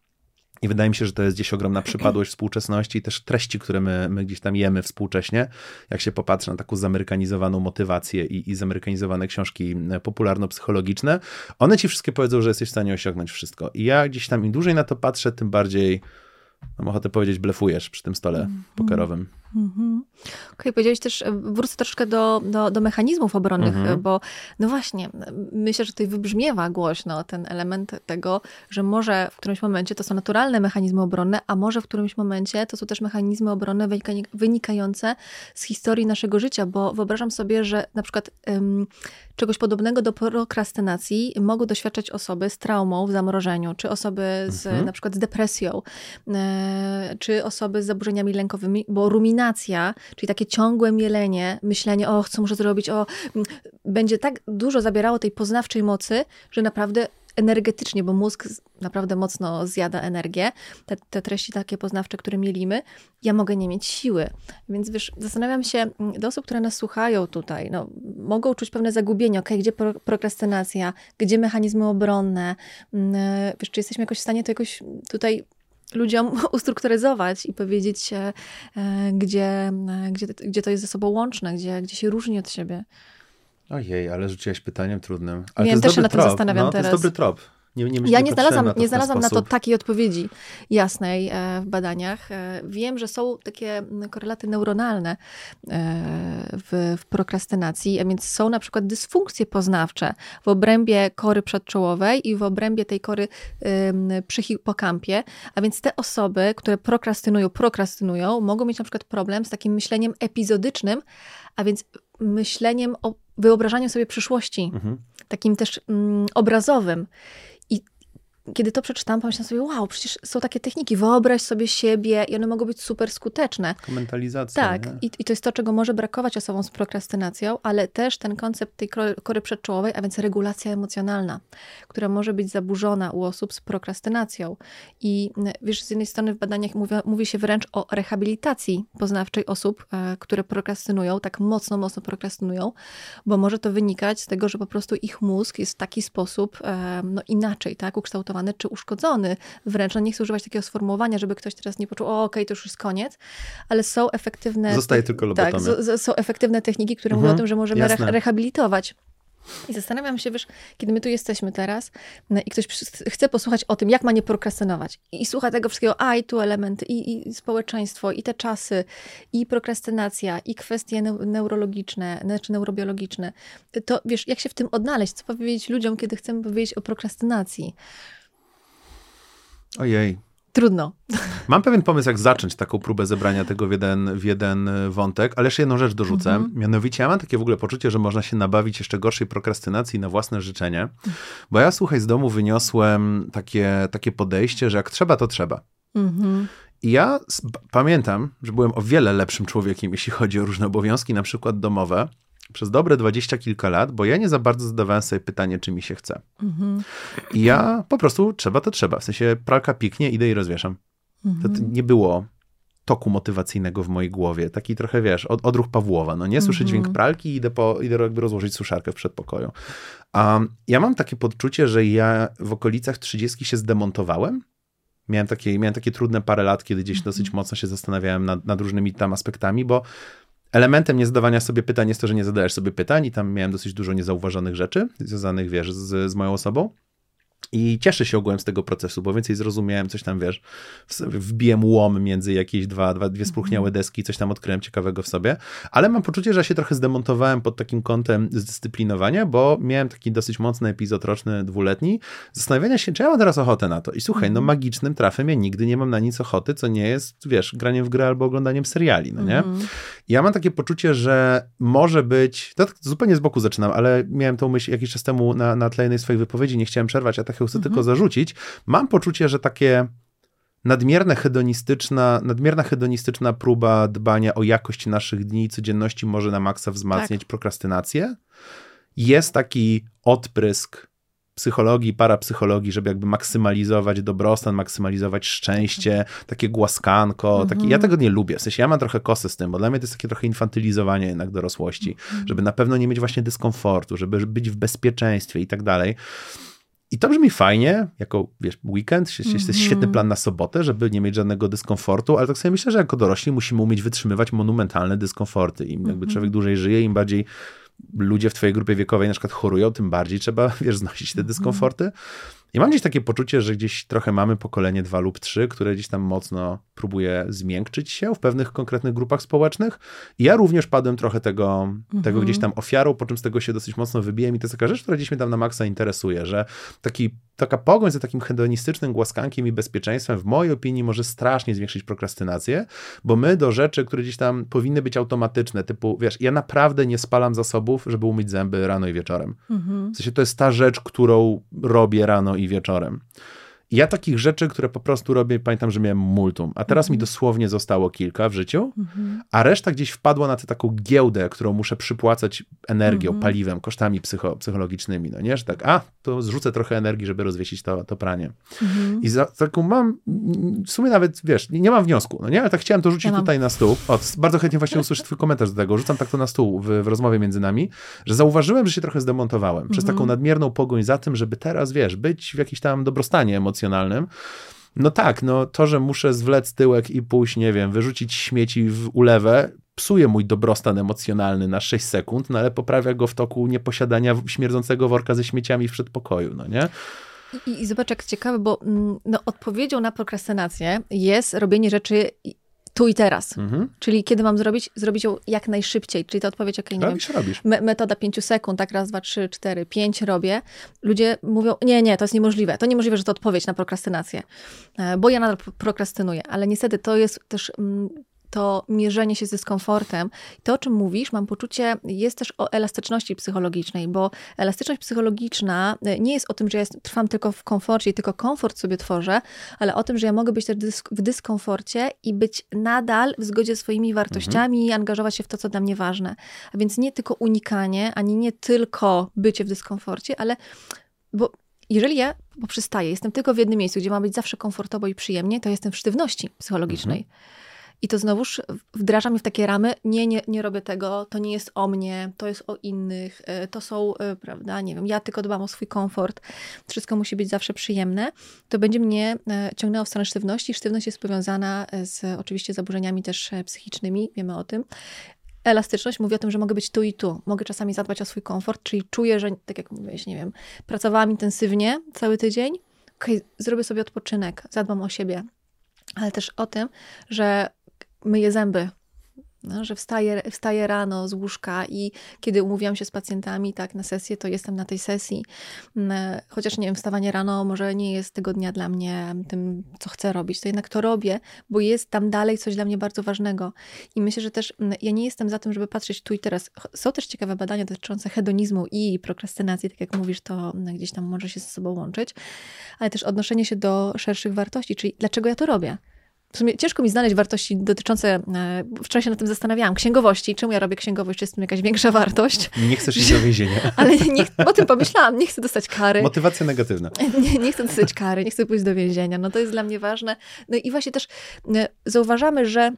I wydaje mi się, że to jest gdzieś ogromna przypadłość współczesności i też treści, które my, my gdzieś tam jemy współcześnie. Jak się popatrzy na taką zamerykanizowaną motywację i, i zamerykanizowane książki popularno-psychologiczne, one ci wszystkie powiedzą, że jesteś w stanie osiągnąć wszystko. I ja gdzieś tam im dłużej na to patrzę, tym bardziej, mam ochotę powiedzieć, blefujesz przy tym stole pokerowym. Mhm. Okej, powiedziałeś też, e, wrócę troszkę do, do, do mechanizmów obronnych, Mhm. bo no właśnie, myślę, że tutaj wybrzmiewa głośno ten element tego, że może w którymś momencie to są naturalne mechanizmy obronne, a może w którymś momencie to są też mechanizmy obronne wynika- wynikające z historii naszego życia, bo wyobrażam sobie, że na przykład em, czegoś podobnego do prokrastynacji mogą doświadczać osoby z traumą w zamrożeniu, czy osoby z, Mhm. na przykład z depresją, e, czy osoby z zaburzeniami lękowymi, bo ruminacja, czyli takie ciągłe mielenie, myślenie, o, co muszę zrobić, o, mm, będzie tak dużo zabierało tej poznawczej mocy, że naprawdę energetycznie, bo mózg naprawdę mocno zjada energię, te, te treści takie poznawcze, które mielimy, ja mogę nie mieć siły. Więc wiesz, zastanawiam się, mm, do osób, które nas słuchają tutaj, no, mogą czuć pewne zagubienie, okej, gdzie pro, prokrastynacja, gdzie mechanizmy obronne, mm, wiesz, czy jesteśmy jakoś w stanie to jakoś tutaj ludziom *laughs* ustrukturyzować i powiedzieć, e, gdzie, e, gdzie, gdzie to jest ze sobą łączne, gdzie, gdzie się różni od siebie. Ojej, ale rzuciłaś pytaniem trudnym. Ale Wiem, to też się tym trop. zastanawiam no, To teraz. jest dobry trop. Nie, nie, Ja nie znalazłam, nie znalazłam na to takiej odpowiedzi jasnej e, w badaniach. E, Wiem, że są takie korelaty neuronalne e, w, w prokrastynacji, a więc są na przykład dysfunkcje poznawcze w obrębie kory przedczołowej i w obrębie tej kory przy hipokampie, a więc te osoby, które prokrastynują, prokrastynują, mogą mieć na przykład problem z takim myśleniem epizodycznym, a więc myśleniem o wyobrażaniu sobie przyszłości Mhm. takim też mm, obrazowym. Kiedy to przeczytałam, pomyślałam sobie, wow, przecież są takie techniki, wyobraź sobie siebie i one mogą być super skuteczne. Mentalizacja. Tak, i, i to jest to, czego może brakować osobom z prokrastynacją, ale też ten koncept tej kory przedczołowej, a więc regulacja emocjonalna, która może być zaburzona u osób z prokrastynacją. I wiesz, z jednej strony w badaniach mówi, mówi się wręcz o rehabilitacji poznawczej osób, e, które prokrastynują, tak mocno, mocno prokrastynują, bo może to wynikać z tego, że po prostu ich mózg jest w taki sposób e, no, inaczej, tak, ukształtowany czy uszkodzony wręcz. No, nie chcę używać takiego sformułowania, żeby ktoś teraz nie poczuł, o okej, to już jest koniec, ale są efektywne... Zostaje tylko Tak, lobotomia. z, są efektywne techniki, które Mhm, mówią o tym, że możemy jasne. rehabilitować. I zastanawiam się, wiesz, kiedy my tu jesteśmy teraz no, i ktoś chce posłuchać o tym, jak ma nie prokrastynować i, i słucha tego wszystkiego, a i tu elementy, i, i społeczeństwo, i te czasy, i prokrastynacja, i kwestie neu- neurologiczne, znaczy neurobiologiczne, to wiesz, jak się w tym odnaleźć, co powiedzieć ludziom, kiedy chcemy powiedzieć o prokrastynacji? Ojej. Trudno. Mam pewien pomysł, jak zacząć taką próbę zebrania tego w jeden, w jeden e, wątek, ale jeszcze jedną rzecz dorzucę. Mhm. Mianowicie ja mam takie w ogóle poczucie, że można się nabawić jeszcze gorszej prokrastynacji na własne życzenie, bo ja słuchaj, z domu wyniosłem takie, takie podejście, że jak trzeba, to trzeba. Mhm. I ja pamiętam, że byłem o wiele lepszym człowiekiem, jeśli chodzi o różne obowiązki, na przykład domowe, przez dobre dwadzieścia kilka lat, bo ja nie za bardzo zadawałem sobie pytanie, czy mi się chce. Mhm. I ja po prostu trzeba, to trzeba. W sensie pralka piknie, idę i rozwieszam. To, to Mhm. nie było toku motywacyjnego w mojej głowie. Taki trochę, wiesz, od, odruch Pawłowa. No nie słyszę Mhm. dźwięk pralki i idę, po, idę jakby rozłożyć suszarkę w przedpokoju. Um, ja mam takie podczucie, że ja w okolicach 30 się zdemontowałem. Miałem takie, miałem takie trudne parę lat, kiedy gdzieś Mhm. dosyć mocno się zastanawiałem nad, nad różnymi tam aspektami, bo elementem niezadawania sobie pytań jest to, że nie zadajesz sobie pytań i tam miałem dosyć dużo niezauważonych rzeczy związanych, wiesz, z, z moją osobą. I cieszę się ogółem z tego procesu, bo więcej zrozumiałem, coś tam, wiesz, wbiłem łom między jakieś dwa, dwa, dwie spróchniałe mhm. deski, coś tam odkryłem ciekawego w sobie, ale mam poczucie, że ja się trochę zdemontowałem pod takim kątem zdyscyplinowania, bo miałem taki dosyć mocny epizod roczny, dwuletni, zastanawiania się, czy ja mam teraz ochotę na to. I słuchaj, no mhm. magicznym trafem ja nigdy nie mam na nic ochoty, co nie jest, wiesz, graniem w grę albo oglądaniem seriali, no nie? Mm. I ja mam takie poczucie, że może być, to tak zupełnie z boku zaczynam, ale miałem tą myśl jakiś czas temu na, na tle jednej swojej wypowiedzi, nie chciałem przerwać, a tak chcę mhm. tylko zarzucić. Mam poczucie, że takie nadmierne hedonistyczna, nadmierna hedonistyczna próba dbania o jakość naszych dni i codzienności może na maksa wzmacniać tak. prokrastynację. Jest taki odprysk psychologii, parapsychologii, żeby jakby maksymalizować dobrostan, maksymalizować szczęście, takie głaskanko, mhm. takie, ja tego nie lubię, w sensie ja mam trochę kosę z tym, bo dla mnie to jest takie trochę infantylizowanie jednak dorosłości, mhm. żeby na pewno nie mieć właśnie dyskomfortu, żeby być w bezpieczeństwie i tak dalej. I to brzmi fajnie, jako wiesz, weekend, jest mm -hmm. świetny plan na sobotę, żeby nie mieć żadnego dyskomfortu, ale tak sobie myślę, że jako dorośli musimy umieć wytrzymywać monumentalne dyskomforty. Im jakby mm -hmm. człowiek dłużej żyje, im bardziej ludzie w twojej grupie wiekowej na przykład chorują, tym bardziej trzeba, wiesz, znosić te mhm. dyskomforty. I mam gdzieś takie poczucie, że gdzieś trochę mamy pokolenie dwa lub trzy, które gdzieś tam mocno próbuje zmiękczyć się w pewnych konkretnych grupach społecznych. I ja również padłem trochę tego, mhm. tego gdzieś tam ofiarą, po czym z tego się dosyć mocno wybiłem. I to jest taka rzecz, która gdzieś mnie tam na maksa interesuje, że taki, taka pogoń za takim hedonistycznym głaskankiem i bezpieczeństwem w mojej opinii może strasznie zwiększyć prokrastynację, bo my do rzeczy, które gdzieś tam powinny być automatyczne, typu, wiesz, ja naprawdę nie spalam zasobów, żeby umyć zęby rano i wieczorem. Mhm. W sensie to jest ta rzecz, którą robię rano i i wieczorem. Ja takich rzeczy, które po prostu robię, pamiętam, że miałem multum, a teraz mi mhm. dosłownie zostało kilka w życiu, mhm. a reszta gdzieś wpadła na tę taką giełdę, którą muszę przypłacać energią, mhm. paliwem, kosztami psycho, psychologicznymi, no nie, że tak, a, to zrzucę trochę energii, żeby rozwiesić to, to pranie. I za, taką mam, w sumie nawet, wiesz, nie mam wniosku, no nie, ale tak chciałem to rzucić ja tutaj na stół. O, bardzo chętnie właśnie usłyszę twój komentarz do tego, rzucam tak to na stół w, w rozmowie między nami, że zauważyłem, że się trochę zdemontowałem przez taką nadmierną pogoń za tym, żeby teraz, wiesz, być w jakiś tam dobrostanie emocjonalnym, No tak, no to, że muszę zwlec tyłek i pójść, nie wiem, wyrzucić śmieci w ulewę, psuje mój dobrostan emocjonalny na 6 sekund, no ale poprawia go w toku nieposiadania śmierdzącego worka ze śmieciami w przedpokoju, no nie? I, I, zobacz, jak ciekawe, bo mm, no, odpowiedzią na prokrastynację jest robienie rzeczy tu i teraz. Mhm. Czyli kiedy mam zrobić? Zrobić ją jak najszybciej. Czyli to odpowiedź, ok, nie robisz, wiem, robisz. Me metoda pięciu sekund, tak raz, dwa, trzy, cztery, pięć robię. Ludzie mówią, nie, nie, to jest niemożliwe. To niemożliwe, że to odpowiedź na prokrastynację. E, bo ja nadal prokrastynuję. Ale niestety to jest też mm, to mierzenie się z dyskomfortem. To, o czym mówisz, mam poczucie, jest też o elastyczności psychologicznej, bo elastyczność psychologiczna e, nie jest o tym, że ja trwam tylko w komforcie i tylko komfort sobie tworzę, ale o tym, że ja mogę być też w dyskomforcie i być nadal w zgodzie z swoimi wartościami mhm. i angażować się w to, co dla mnie ważne. A więc nie tylko unikanie, ani nie tylko bycie w dyskomforcie, ale bo jeżeli ja poprzestaję, jestem tylko w jednym miejscu, gdzie ma być zawsze komfortowo i przyjemnie, to jestem w sztywności psychologicznej. Mhm. I to znowuż wdraża mnie w takie ramy, nie, nie, nie robię tego, to nie jest o mnie, to jest o innych, e, to są, e, prawda, nie wiem, ja tylko dbam o swój komfort, wszystko musi być zawsze przyjemne, to będzie mnie e, ciągnęło w stronę sztywności. Sztywność jest powiązana z oczywiście zaburzeniami też psychicznymi, wiemy o tym. Elastyczność mówi o tym, że mogę być tu i tu. Mogę czasami zadbać o swój komfort, czyli czuję, że, tak jak mówiłeś, nie wiem, pracowałam intensywnie cały tydzień, okej, okay, zrobię sobie odpoczynek, zadbam o siebie, ale też o tym, że myję zęby. No, że wstaję, wstaję rano z łóżka i kiedy umówiłam się z pacjentami tak na sesję, to jestem na tej sesji. Mm, chociaż nie wiem, wstawanie rano może nie jest tego dnia dla mnie tym, co chcę robić, to jednak to robię, bo jest tam dalej coś dla mnie bardzo ważnego. I myślę, że też mm, ja nie jestem za tym, żeby patrzeć tu i teraz. Są też ciekawe badania dotyczące hedonizmu i prokrastynacji, tak jak mówisz, to mm, gdzieś tam może się ze sobą łączyć, ale też odnoszenie się do szerszych wartości, czyli dlaczego ja to robię w sumie ciężko mi znaleźć wartości dotyczące, e, wczoraj się nad tym zastanawiałam, księgowości. Czemu ja robię księgowość? Czy jest w tym jakaś większa wartość? Nie chcesz iść do więzienia. *laughs* Ale nie, o tym pomyślałam, nie chcę dostać kary. Motywacja negatywna. Nie, nie chcę dostać kary, nie chcę pójść do więzienia. No to jest dla mnie ważne. No i właśnie też e, zauważamy, że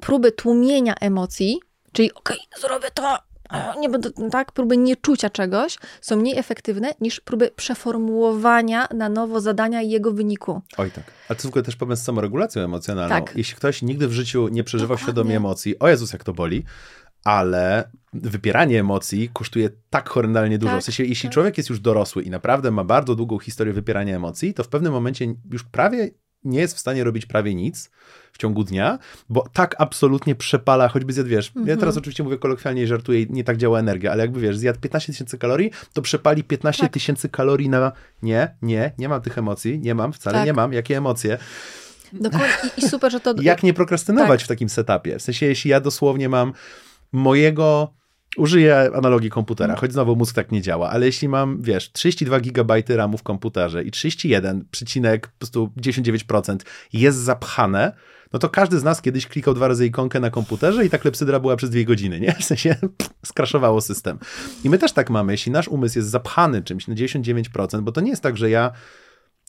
próby tłumienia emocji, czyli okej, okay, zrobię to, nie będę, tak, próby nieczucia czegoś są mniej efektywne niż próby przeformułowania na nowo zadania i jego wyniku. Oj tak. A to w ogóle też problem z samoregulacją emocjonalną. Tak. Jeśli ktoś nigdy w życiu nie przeżywał Dokładnie. świadomie emocji, o Jezus, jak to boli, ale wypieranie emocji kosztuje tak horrendalnie dużo. Tak, w sensie, jeśli tak. człowiek jest już dorosły i naprawdę ma bardzo długą historię wypierania emocji, to w pewnym momencie już prawie nie jest w stanie robić prawie nic w ciągu dnia, bo tak absolutnie przepala, choćby zjadł, wiesz, ja Mhm. teraz oczywiście mówię kolokwialnie i żartuję, i nie tak działa energia, ale jakby wiesz, zjadł 15 tysięcy kalorii, to przepali 15 Tak. tysięcy kalorii na nie, nie, nie mam tych emocji, nie mam, wcale Tak. nie mam, jakie emocje. Dokładnie. I, super, że to... *laughs* Jak nie prokrastynować Tak. w takim setupie? W sensie, jeśli ja dosłownie mam mojego. Użyję analogii komputera, Mhm. choć znowu mózg tak nie działa, ale jeśli mam, wiesz, 32 GB RAMu w komputerze i 31,99% po prostu 10,9% jest zapchane, no to każdy z nas kiedyś klikał dwa razy ikonkę na komputerze i ta klepsydra była przez dwie godziny, nie? *laughs* W sensie pff, skraszowało system. I my też tak mamy, jeśli nasz umysł jest zapchany czymś na 99%, bo to nie jest tak, że ja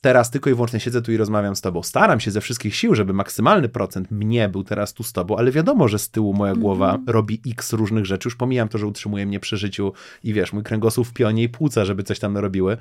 teraz tylko i wyłącznie siedzę tu i rozmawiam z tobą. Staram się ze wszystkich sił, żeby maksymalny procent mnie był teraz tu z tobą, ale wiadomo, że z tyłu moja głowa robi x różnych rzeczy. Już pomijam to, że utrzymuje mnie przy życiu i wiesz, mój kręgosłup w pionie i płuca, żeby coś tam robiły.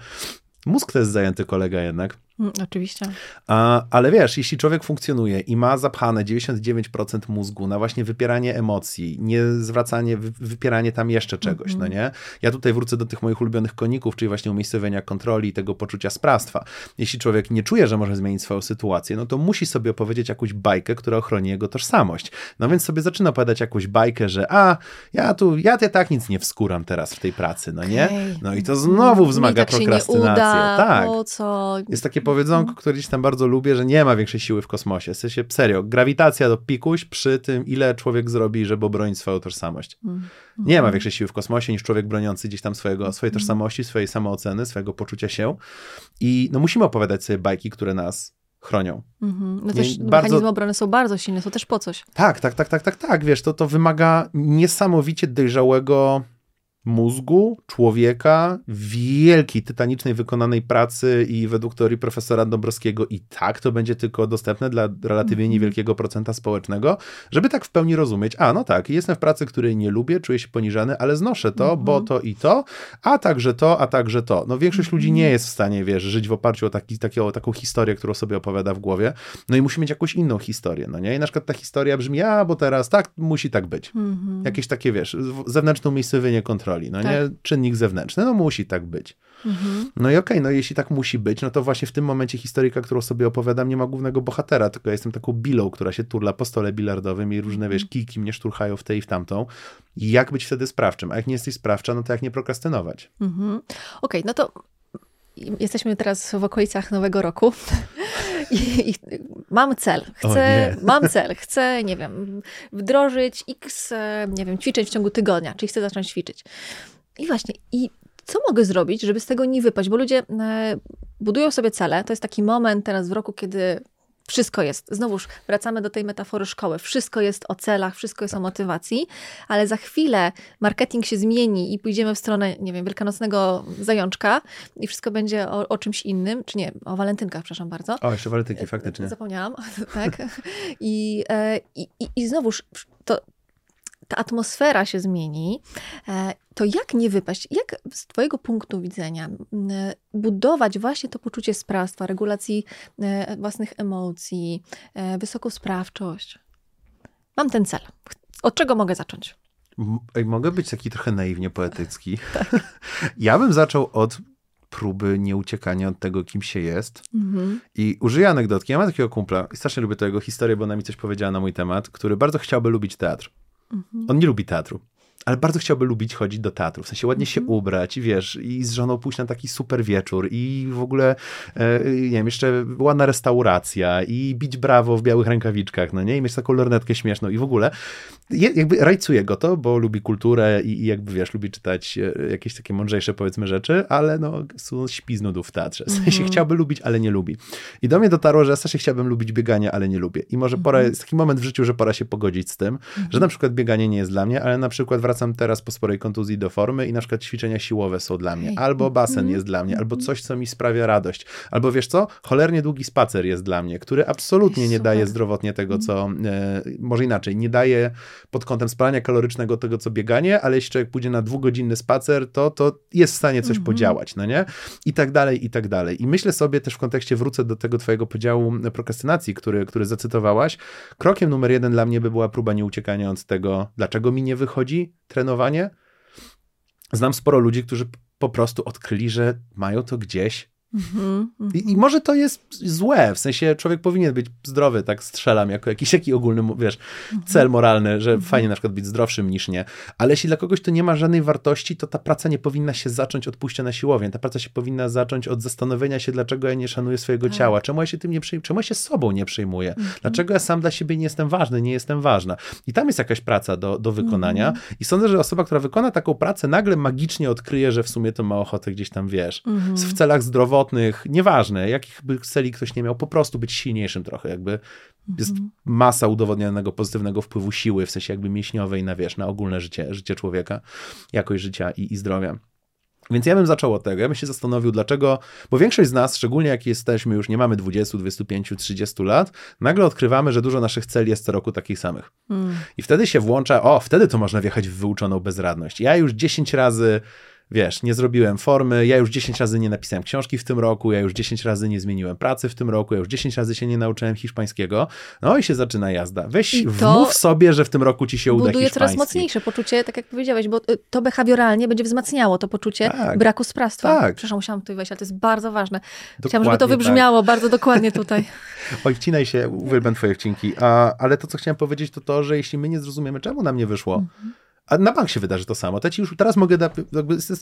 Mózg to jest zajęty kolega jednak. Mm, Oczywiście. A, ale wiesz, jeśli człowiek funkcjonuje i ma zapchane 99% mózgu na właśnie wypieranie emocji, nie zwracanie, wy, wypieranie tam jeszcze czegoś, no nie? Ja tutaj wrócę do tych moich ulubionych koników, czyli właśnie umiejscowienia kontroli i tego poczucia sprawstwa. Jeśli człowiek nie czuje, że może zmienić swoją sytuację, no to musi sobie opowiedzieć jakąś bajkę, która ochroni jego tożsamość. No więc sobie zaczyna opowiadać jakąś bajkę, że a, ja tu, ja, ja tak nic nie wskuram teraz w tej pracy, no nie? No i to znowu Mi wzmaga tak prokrastynację. Tak. Po co? Jest takie powiedzonko, które gdzieś tam bardzo lubię, że nie ma większej siły w kosmosie. W sensie, serio, grawitacja do pikuś przy tym, ile człowiek zrobi, żeby obronić swoją tożsamość. Mm. Nie ma większej siły w kosmosie niż człowiek broniący gdzieś tam swojego, swojej tożsamości, swojej samooceny, swojego poczucia się. I no musimy opowiadać sobie bajki, które nas chronią. Mhm. No też bardzo- mechanizmy obrony są bardzo silne, są też po coś. Tak, tak, tak, tak, tak, tak. Wiesz, to, to wymaga niesamowicie dojrzałego mózgu, człowieka, wielkiej, tytanicznej wykonanej pracy i według teorii profesora Dąbrowskiego i tak to będzie tylko dostępne dla relatywnie Mhm. niewielkiego procenta społecznego, żeby tak w pełni rozumieć, a no tak, jestem w pracy, której nie lubię, czuję się poniżany, ale znoszę to, Mhm. bo to i to, a także to, a także to. No większość ludzi Mhm. nie jest w stanie, wiesz, żyć w oparciu o taki, takiego, taką historię, którą sobie opowiada w głowie, no i musi mieć jakąś inną historię, no nie? I na przykład ta historia brzmi, a bo teraz tak, musi tak być. Mhm. Jakieś takie, wiesz, zewnętrzne umiejscowienie kontroli, no Tak. nie? Czynnik zewnętrzny, no musi tak być. Mhm. No i okej, no jeśli tak musi być, no to właśnie w tym momencie historyka, którą sobie opowiadam, nie ma głównego bohatera, tylko ja jestem taką bilą, która się turla po stole bilardowym i różne, wiesz, kijki mnie szturchają w tę i w tamtą. I jak być wtedy sprawczym? A jak nie jesteś sprawcza, no to jak nie prokrastynować? Mhm. Okej, no to jesteśmy teraz w okolicach Nowego Roku i, i mam cel. Chcę, mam cel. Chcę, nie wiem, wdrożyć x, e, nie wiem, ćwiczeń w ciągu tygodnia, czyli chcę zacząć ćwiczyć. I właśnie, i co mogę zrobić, żeby z tego nie wypaść? Bo ludzie e, budują sobie cele. To jest taki moment teraz w roku, kiedy wszystko jest. Znowuż wracamy do tej metafory szkoły. Wszystko jest o celach, wszystko jest o motywacji, ale za chwilę marketing się zmieni i pójdziemy w stronę, nie wiem, wielkanocnego zajączka i wszystko będzie o, o czymś innym, czy nie, o walentynkach, przepraszam bardzo. O, jeszcze walentynki, faktycznie. Zapomniałam, *laughs* tak. E, i, i, I znowuż to, ta atmosfera się zmieni. E, To jak nie wypaść? Jak z Twojego punktu widzenia budować właśnie to poczucie sprawstwa, regulacji e, własnych emocji, e, wysoką sprawczość? Mam ten cel. Od czego mogę zacząć? Mogę być taki trochę naiwnie poetycki. *laughs* *laughs* ja bym zaczął od próby nieuciekania od tego, kim się jest. Mhm. I użyję anegdotki. Ja mam takiego kumpla i strasznie lubię tę jego historię, bo ona mi coś powiedziała na mój temat, który bardzo chciałby lubić teatr. On nie lubi teatru, ale bardzo chciałby lubić chodzić do teatru. W sensie ładnie się Mhm. ubrać i wiesz, i z żoną pójść na taki super wieczór i w ogóle, e, nie wiem, jeszcze ładna restauracja i bić brawo w białych rękawiczkach, no nie? I mieć taką lornetkę śmieszną i w ogóle. Je, jakby rajcuje go to, bo lubi kulturę i, i jakby, wiesz, lubi czytać e, jakieś takie mądrzejsze, powiedzmy, rzeczy, ale no, śpi z nudów w teatrze. W sensie Mhm. chciałby lubić, ale nie lubi. I do mnie dotarło, że ja strasznie chciałbym lubić bieganie, ale nie lubię. I może pora, Mhm. jest taki moment w życiu, że pora się pogodzić z tym, że na przykład bieganie nie jest dla mnie, ale na przykład wracam wracam teraz po sporej kontuzji do formy i na przykład ćwiczenia siłowe są dla mnie, albo basen Mhm. jest dla mnie, albo coś, co mi sprawia radość, albo wiesz co, cholernie długi spacer jest dla mnie, który absolutnie nie daje zdrowotnie tego, co, e, może inaczej, nie daje pod kątem spalania kalorycznego tego, co bieganie, ale jeśli człowiek pójdzie na dwugodzinny spacer, to, to jest w stanie coś Mhm. podziałać, no nie? I tak dalej, i tak dalej. I myślę sobie też w kontekście, wrócę do tego twojego podziału prokrastynacji, który, który zacytowałaś, krokiem numer jeden dla mnie by była próba nieuciekania od tego, dlaczego mi nie wychodzi trenowanie. Znam sporo ludzi, którzy po prostu odkryli, że mają to gdzieś I, I może to jest złe, w sensie człowiek powinien być zdrowy, tak strzelam, jako jakiś taki ogólny, wiesz, cel moralny, że fajnie na przykład być zdrowszym niż nie. Ale jeśli dla kogoś to nie ma żadnej wartości, to ta praca nie powinna się zacząć od pójścia na siłownię. Ta praca się powinna zacząć od zastanowienia się, dlaczego ja nie szanuję swojego Tak. ciała, czemu ja się tym nie przejmuję, czemu ja się sobą nie przejmuję, Mhm. dlaczego ja sam dla siebie nie jestem ważny, nie jestem ważna. I tam jest jakaś praca do, do wykonania Mhm. i sądzę, że osoba, która wykona taką pracę, nagle magicznie odkryje, że w sumie to ma ochotę gdzieś tam, wiesz, Mhm. w celach zdrowotnych, nieważne, jakich by celi ktoś nie miał, po prostu być silniejszym trochę, jakby jest Mhm. masa udowodnionego pozytywnego wpływu siły, w sensie jakby mięśniowej na, wiesz, na ogólne życie, życie człowieka, jakość życia i, i zdrowia. Więc ja bym zaczął od tego. Ja bym się zastanowił, dlaczego, bo większość z nas, szczególnie jak jesteśmy, już nie mamy 20, 25, 30 lat, nagle odkrywamy, że dużo naszych celi jest co roku takich samych. Mm. I wtedy się włącza, o, wtedy to można wjechać w wyuczoną bezradność. Ja już 10 razy, wiesz, nie zrobiłem formy, ja już 10 razy nie napisałem książki w tym roku, ja już 10 razy nie zmieniłem pracy w tym roku, ja już 10 razy się nie nauczyłem hiszpańskiego. No i się zaczyna jazda. Weź, I wmów sobie, że w tym roku ci się uda buduje coraz mocniejsze poczucie, tak jak powiedziałeś, bo y, to behawioralnie będzie wzmacniało to poczucie Tak. braku sprawstwa. Tak. Przepraszam, musiałam tutaj wejść, ale to jest bardzo ważne. Chciałam, żeby Dokładnie to wybrzmiało bardzo dokładnie tutaj. Tak. *laughs* Oj, wcinaj się, uwielbiam twoje wcinki. A, ale to, co chciałem powiedzieć, to to, że jeśli my nie zrozumiemy, czemu nam nie wyszło, Mhm. A na bank się wydarzy to samo. To ci już teraz mogę, da,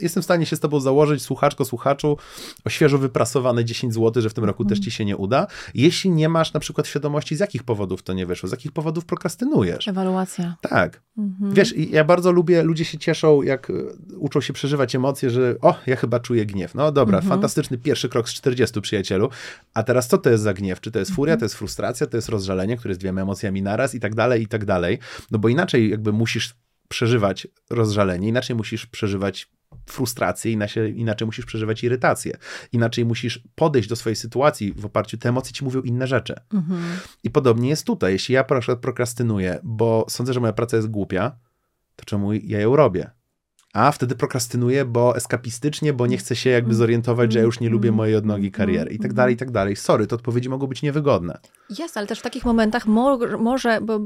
jestem w stanie się z tobą założyć, słuchaczko, słuchaczu, o świeżo wyprasowane 10 zł, że w tym roku też ci się nie uda. Jeśli nie masz na przykład świadomości, z jakich powodów to nie wyszło, z jakich powodów prokrastynujesz. Ewaluacja. Tak. Mhm. Wiesz, ja bardzo lubię, ludzie się cieszą, jak e, uczą się przeżywać emocje, że o, ja chyba czuję gniew. No dobra, Mhm. fantastyczny pierwszy krok z 40, przyjacielu. A teraz co to jest za gniew? Czy to jest furia, to jest frustracja, to jest rozżalenie, które jest dwiema emocjami naraz i tak dalej, i tak dalej. No bo inaczej jakby musisz przeżywać rozżalenie, inaczej musisz przeżywać frustrację, inaczej, inaczej musisz przeżywać irytację. Inaczej musisz podejść do swojej sytuacji w oparciu, te emocje ci mówią inne rzeczy. Mhm. I podobnie jest tutaj. Jeśli ja na przykład prokrastynuję, bo sądzę, że moja praca jest głupia, to czemu ja ją robię? A wtedy prokrastynuję, bo eskapistycznie, bo nie chcę się jakby zorientować, że ja już nie lubię mojej odnogi kariery i tak dalej, i tak dalej. Sorry, te odpowiedzi mogą być niewygodne. Jest, ale też w takich momentach mo może, bo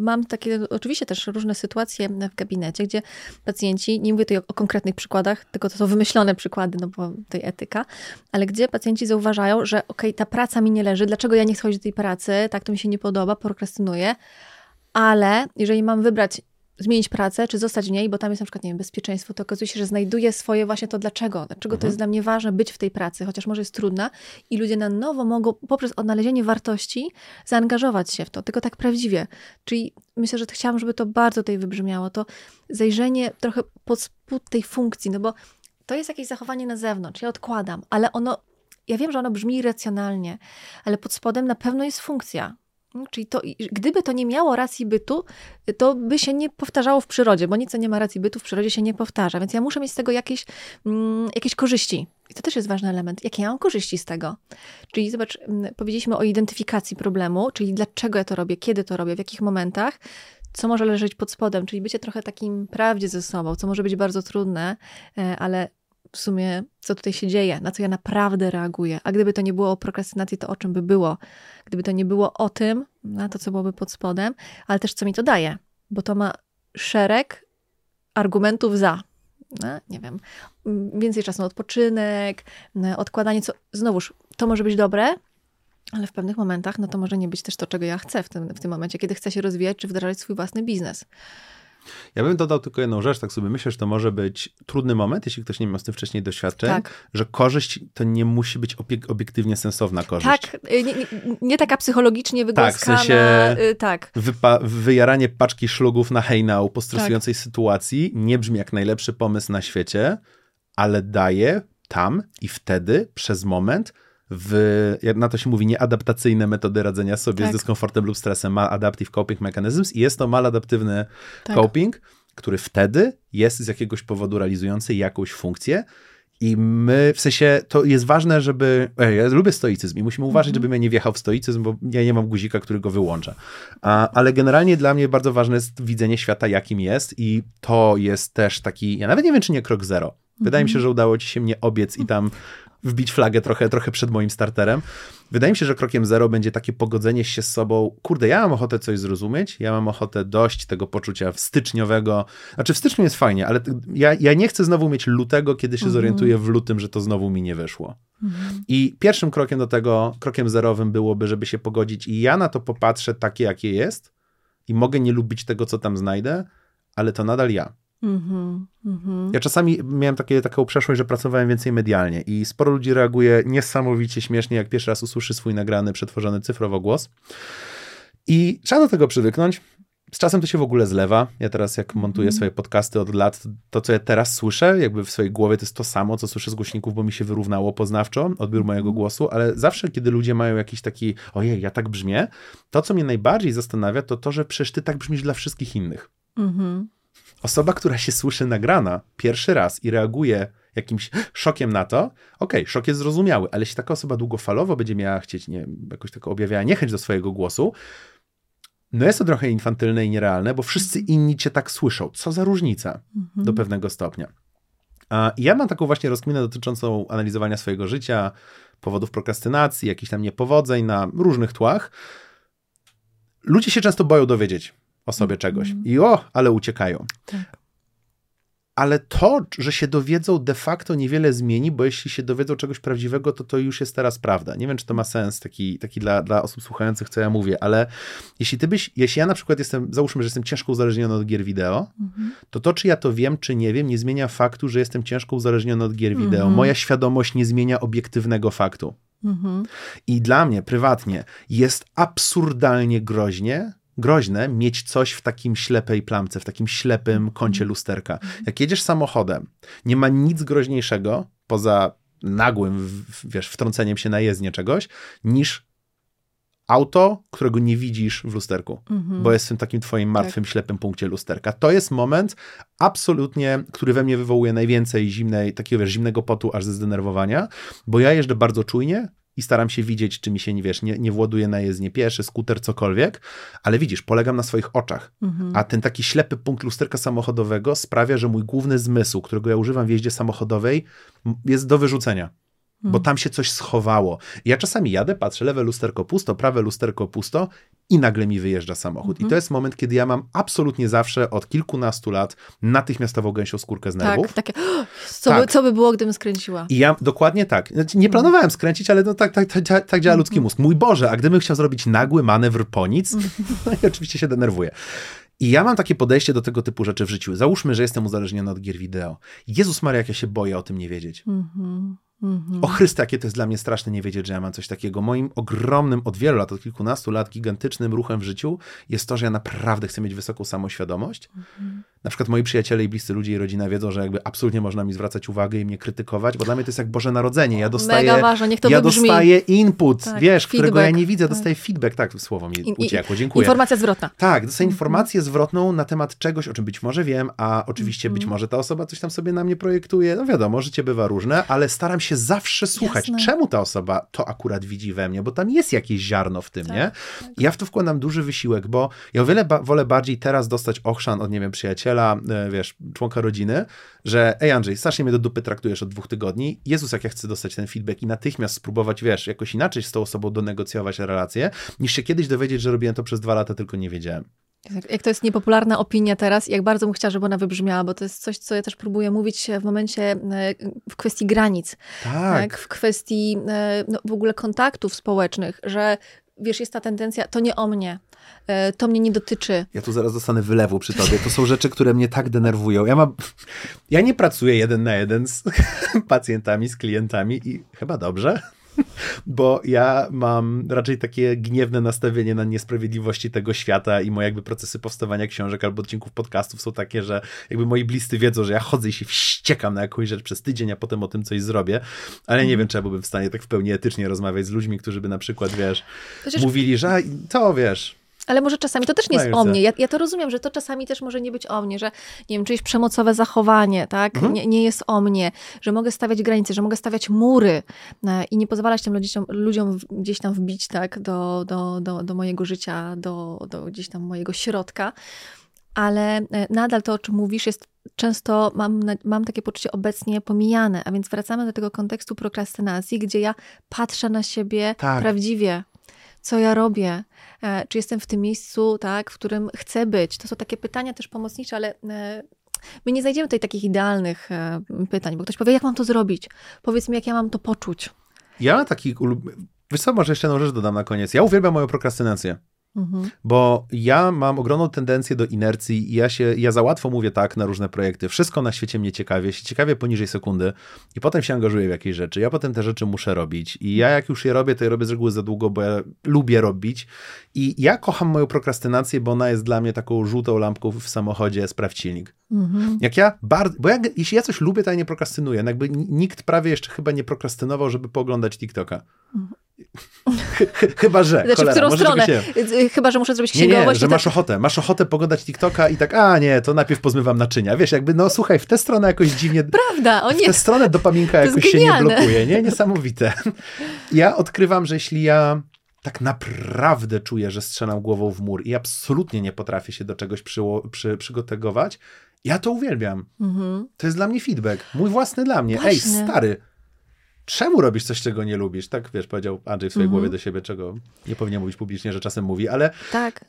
mam takie oczywiście też różne sytuacje w gabinecie, gdzie pacjenci, nie mówię tutaj o, o konkretnych przykładach, tylko to są wymyślone przykłady, no bo tej etyka, ale gdzie pacjenci zauważają, że okej, ta praca mi nie leży, dlaczego ja nie chcę chodzić do tej pracy, tak to mi się nie podoba, prokrastynuję, ale jeżeli mam wybrać zmienić pracę, czy zostać w niej, bo tam jest na przykład, nie wiem, bezpieczeństwo, to okazuje się, że znajduję swoje właśnie to dlaczego, dlaczego to jest dla mnie ważne być w tej pracy, chociaż może jest trudna i ludzie na nowo mogą poprzez odnalezienie wartości zaangażować się w to, tylko tak prawdziwie. Czyli myślę, że chciałam, żeby to bardzo tutaj wybrzmiało, to zajrzenie trochę pod spód tej funkcji, no bo to jest jakieś zachowanie na zewnątrz, ja odkładam, ale ono, ja wiem, że ono brzmi irracjonalnie, ale pod spodem na pewno jest funkcja. Czyli to, gdyby to nie miało racji bytu, to by się nie powtarzało w przyrodzie, bo nic, co nie ma racji bytu, w przyrodzie się nie powtarza. Więc ja muszę mieć z tego jakieś, mm, jakieś korzyści. I to też jest ważny element. Jakie ja mam korzyści z tego? Czyli zobacz, mm, powiedzieliśmy o identyfikacji problemu, czyli dlaczego ja to robię, kiedy to robię, w jakich momentach, co może leżeć pod spodem, czyli bycie trochę takim prawdzie ze sobą, co może być bardzo trudne, e, ale w sumie co tutaj się dzieje, na co ja naprawdę reaguję. A gdyby to nie było o prokrastynacji, to o czym by było? Gdyby to nie było o tym, na to, co byłoby pod spodem, ale też co mi to daje, bo to ma szereg argumentów za. No, nie wiem, więcej czasu na odpoczynek, odkładanie, co znowuż, to może być dobre, ale w pewnych momentach, no to może nie być też to, czego ja chcę w tym, w tym momencie, kiedy chcę się rozwijać, czy wdrażać swój własny biznes. Ja bym dodał tylko jedną rzecz, tak sobie myślę, że to może być trudny moment, jeśli ktoś nie miał z tym wcześniej doświadczeń, Tak. że korzyść to nie musi być obiek- obiektywnie sensowna korzyść. Tak, y, nie, nie, nie taka psychologicznie wygłaskana. sensie- y, tak. Wypa- wyjaranie paczki szlugów na hejnał po stresującej sytuacji nie brzmi jak najlepszy pomysł na świecie, ale daje tam i wtedy przez moment w, jak na to się mówi, nieadaptacyjne metody radzenia sobie Tak. z dyskomfortem lub stresem, maladaptive coping mechanisms i jest to maladaptywny Tak. coping, który wtedy jest z jakiegoś powodu realizujący jakąś funkcję, i my, w sensie, to jest ważne, żeby. Ja lubię stoicyzm i musimy uważać, -hmm. żebym ja nie wjechał w stoicyzm, bo ja nie mam guzika, który go wyłącza. A, ale generalnie dla mnie bardzo ważne jest widzenie świata, jakim jest, i to jest też taki. Ja nawet nie wiem, czy nie krok zero. Wydaje mi się, mhm. że udało ci się mnie obiec i tam wbić flagę trochę, trochę przed moim starterem. Wydaje mi się, że krokiem zero będzie takie pogodzenie się z sobą. Kurde, ja mam ochotę coś zrozumieć, ja mam ochotę dość tego poczucia styczniowego. Znaczy, w styczniu jest fajnie, ale ja, ja nie chcę znowu mieć lutego, kiedy się mhm. zorientuję w lutym, że to znowu mi nie wyszło. Mhm. I pierwszym krokiem do tego, krokiem zerowym byłoby, żeby się pogodzić i ja na to popatrzę takie, jakie jest i mogę nie lubić tego, co tam znajdę, ale to nadal ja. Mm -hmm, Ja czasami miałem takie, taką przeszłość, że pracowałem więcej medialnie i sporo ludzi reaguje niesamowicie śmiesznie, jak pierwszy raz usłyszy swój nagrany, przetworzony cyfrowo głos. I trzeba do tego przywyknąć. Z czasem to się w ogóle zlewa. Ja teraz, jak montuję mm. swoje podcasty od lat, to co ja teraz słyszę, jakby w swojej głowie, to jest to samo, co słyszę z głośników, bo mi się wyrównało poznawczo odbiór mojego mhm. głosu, ale zawsze, kiedy ludzie mają jakiś taki, ojej, ja tak brzmię, to, co mnie najbardziej zastanawia, to to, że przecież ty tak brzmisz dla wszystkich innych. -hmm osoba, która się słyszy nagrana pierwszy raz i reaguje jakimś szokiem na to, okej, okay, szok jest zrozumiały, ale jeśli taka osoba długofalowo będzie miała chcieć, nie jakoś tak objawiała niechęć do swojego głosu, no jest to trochę infantylne i nierealne, bo wszyscy inni cię tak słyszą. Co za różnica mhm. do pewnego stopnia. A ja mam taką właśnie rozkminę dotyczącą analizowania swojego życia, powodów prokrastynacji, jakichś tam niepowodzeń na różnych tłach. Ludzie się często boją dowiedzieć, o sobie mm. czegoś. I o, ale uciekają. Tak. Ale to, że się dowiedzą, de facto niewiele zmieni, bo jeśli się dowiedzą czegoś prawdziwego, to to już jest teraz prawda. Nie wiem, czy to ma sens taki, taki dla, dla osób słuchających, co ja mówię, ale jeśli ty byś, jeśli ja na przykład jestem, załóżmy, że jestem ciężko uzależniony od gier wideo, mhm. to to, czy ja to wiem, czy nie wiem, nie zmienia faktu, że jestem ciężko uzależniony od gier wideo. Mhm. Moja świadomość nie zmienia obiektywnego faktu. Mhm. I dla mnie prywatnie jest absurdalnie groźnie, groźne mieć coś w takim ślepej plamce, w takim ślepym mhm. kącie lusterka. Mhm. Jak jedziesz samochodem, nie ma nic groźniejszego poza nagłym, wiesz, wtrąceniem się na jezdnię czegoś, niż auto, którego nie widzisz w lusterku, mhm. bo jest w tym takim twoim martwym, tak. ślepym punkcie lusterka. To jest moment absolutnie, który we mnie wywołuje najwięcej zimnej, takiego wiesz, zimnego potu aż ze zdenerwowania, bo ja jeżdżę bardzo czujnie, i staram się widzieć, czy mi się, nie wiesz, nie, nie właduje na jezdnię pieszy, skuter, cokolwiek, ale widzisz, polegam na swoich oczach, mhm. a ten taki ślepy punkt lusterka samochodowego sprawia, że mój główny zmysł, którego ja używam w jeździe samochodowej, jest do wyrzucenia bo hmm. tam się coś schowało. Ja czasami jadę, patrzę, lewe lusterko pusto, prawe lusterko pusto i nagle mi wyjeżdża samochód. I to mhm. jest moment, kiedy ja mam absolutnie zawsze od kilkunastu lat natychmiastową gęsią skórkę z nerwów. Tak, takie, co, tak. By, co by było, gdybym skręciła? I ja dokładnie tak. Znaczy, nie planowałem skręcić, ale no tak, tak, tak, tak działa ludzki mhm. mózg. Mój Boże, a gdybym chciał zrobić nagły manewr po nic, *laughs* no i oczywiście się denerwuję. I ja mam takie podejście do tego typu rzeczy w życiu. Załóżmy, że jestem uzależniony od gier wideo. Jezus Maria, jak ja się boję o tym nie wiedzieć. Mhm. Mhm. O Chryste, jakie to jest dla mnie straszne nie wiedzieć, że ja mam coś takiego. Moim ogromnym, od wielu lat, od kilkunastu lat, gigantycznym ruchem w życiu jest to, że ja naprawdę chcę mieć wysoką samoświadomość. Mhm. Na przykład moi przyjaciele i bliscy ludzie i rodzina wiedzą, że jakby absolutnie można mi zwracać uwagę i mnie krytykować, bo dla mnie to jest jak Boże Narodzenie. Ja dostaję, Mega ważne, niech to ja dostaję input, tak, wiesz, feedback. którego ja nie widzę, tak. dostaję feedback. Tak, słowo mi uciekło, dziękuję. Informacja zwrotna. Tak, dostaję mhm. informację zwrotną na temat czegoś, o czym być może wiem, a oczywiście być może ta osoba coś tam sobie na mnie projektuje. No wiadomo, życie bywa różne, ale staram się zawsze słuchać słuchać, Jasne. czemu ta osoba to akurat widzi we mnie, bo tam jest jakieś ziarno w tym, tak, nie? Tak. Ja w to wkładam duży wysiłek, bo ja o wiele ba wolę bardziej teraz dostać ochrzan od, nie wiem, przyjaciela, e, wiesz, członka rodziny, że ej Andrzej, strasznie mnie do dupy traktujesz od dwóch tygodni, Jezus, jak ja chcę dostać ten feedback i natychmiast spróbować, wiesz, jakoś inaczej z tą osobą donegocjować relacje, niż się kiedyś dowiedzieć, że robiłem to przez dwa lata, tylko nie wiedziałem. Jak to jest niepopularna opinia teraz, jak bardzo bym chciała, żeby ona wybrzmiała, bo to jest coś, co ja też próbuję mówić w momencie, e, w kwestii granic, tak. tak w kwestii e, no, w ogóle kontaktów społecznych, że wiesz, jest ta tendencja, to nie o mnie, e, to mnie nie dotyczy. Ja tu zaraz dostanę wylewu przy tobie. To są rzeczy, które mnie tak denerwują. Ja mam, ja nie pracuję jeden na jeden z *laughs* pacjentami, z klientami i chyba dobrze. *laughs* bo ja mam raczej takie gniewne nastawienie na niesprawiedliwości tego świata i moje jakby procesy powstawania książek albo odcinków podcastów są takie, że jakby moi bliscy wiedzą, że ja chodzę i się wściekam na jakąś rzecz przez tydzień, a potem o tym coś zrobię, ale nie wiem, czy ja byłbym w stanie tak w pełni etycznie rozmawiać z ludźmi, którzy by na przykład, wiesz, mówili, że to, wiesz, Ale może czasami to też nie jest o mnie. Ja, ja to rozumiem, że to czasami też może nie być o mnie, że nie wiem, czyjeś przemocowe zachowanie, tak? Mhm. Nie, nie jest o mnie, że mogę stawiać granice, że mogę stawiać mury e, i nie pozwalać tym ludziom, ludziom gdzieś tam wbić, tak, do, do, do, do mojego życia, do, do gdzieś tam mojego środka. Ale e, nadal to, o czym mówisz, jest często, mam, mam takie poczucie obecnie pomijane. A więc wracamy do tego kontekstu prokrastynacji, gdzie ja patrzę na siebie Tak. prawdziwie. Co ja robię? E, Czy jestem w tym miejscu, tak, w którym chcę być? To są takie pytania też pomocnicze, ale e, my nie znajdziemy tutaj takich idealnych e, pytań, bo ktoś powie, jak mam to zrobić? Powiedz mi, jak ja mam to poczuć. Ja taki ulub... Co, może jeszcze jedną rzecz dodam na koniec. Ja uwielbiam moją prokrastynację. Mhm. Bo ja mam ogromną tendencję do inercji i ja się, ja za łatwo mówię tak na różne projekty. Wszystko na świecie mnie ciekawi, ja się ciekawie poniżej sekundy i potem się angażuję w jakieś rzeczy. Ja potem te rzeczy muszę robić i ja jak już je robię, to je robię z reguły za długo, bo ja lubię robić i ja kocham moją prokrastynację, bo ona jest dla mnie taką żółtą lampką w samochodzie, sprawdź silnik. Mhm. Jak ja bardzo, bo ja, jeśli ja coś lubię, to ja nie prokrastynuję. No Jakby nikt prawie jeszcze chyba nie prokrastynował, żeby pooglądać TikToka. Chyba, że. Znaczy, w cholera, którą może stronę? nie- Y, Chyba, że muszę zrobić nie, nie, księgowość. że to- masz ochotę. Masz ochotę poglądać TikToka i tak, a nie, to najpierw pozmywam naczynia. Wiesz, jakby, no słuchaj, w tę stronę jakoś dziwnie, Prawda, o w nie. tę stronę dopaminka jakoś się nie blokuje, nie? Niesamowite. Ja odkrywam, że jeśli ja tak naprawdę czuję, że strzelam głową w mur i absolutnie nie potrafię się do czegoś przyło, przy, przygotować, ja to uwielbiam. Mhm. To jest dla mnie feedback. Mój własny dla mnie. Ej, Właśnie. stary, czemu robisz coś, czego nie lubisz? Tak, wiesz, powiedział Andrzej w swojej Mhm. głowie do siebie, czego nie powinien mówić publicznie, że czasem mówi, ale Tak.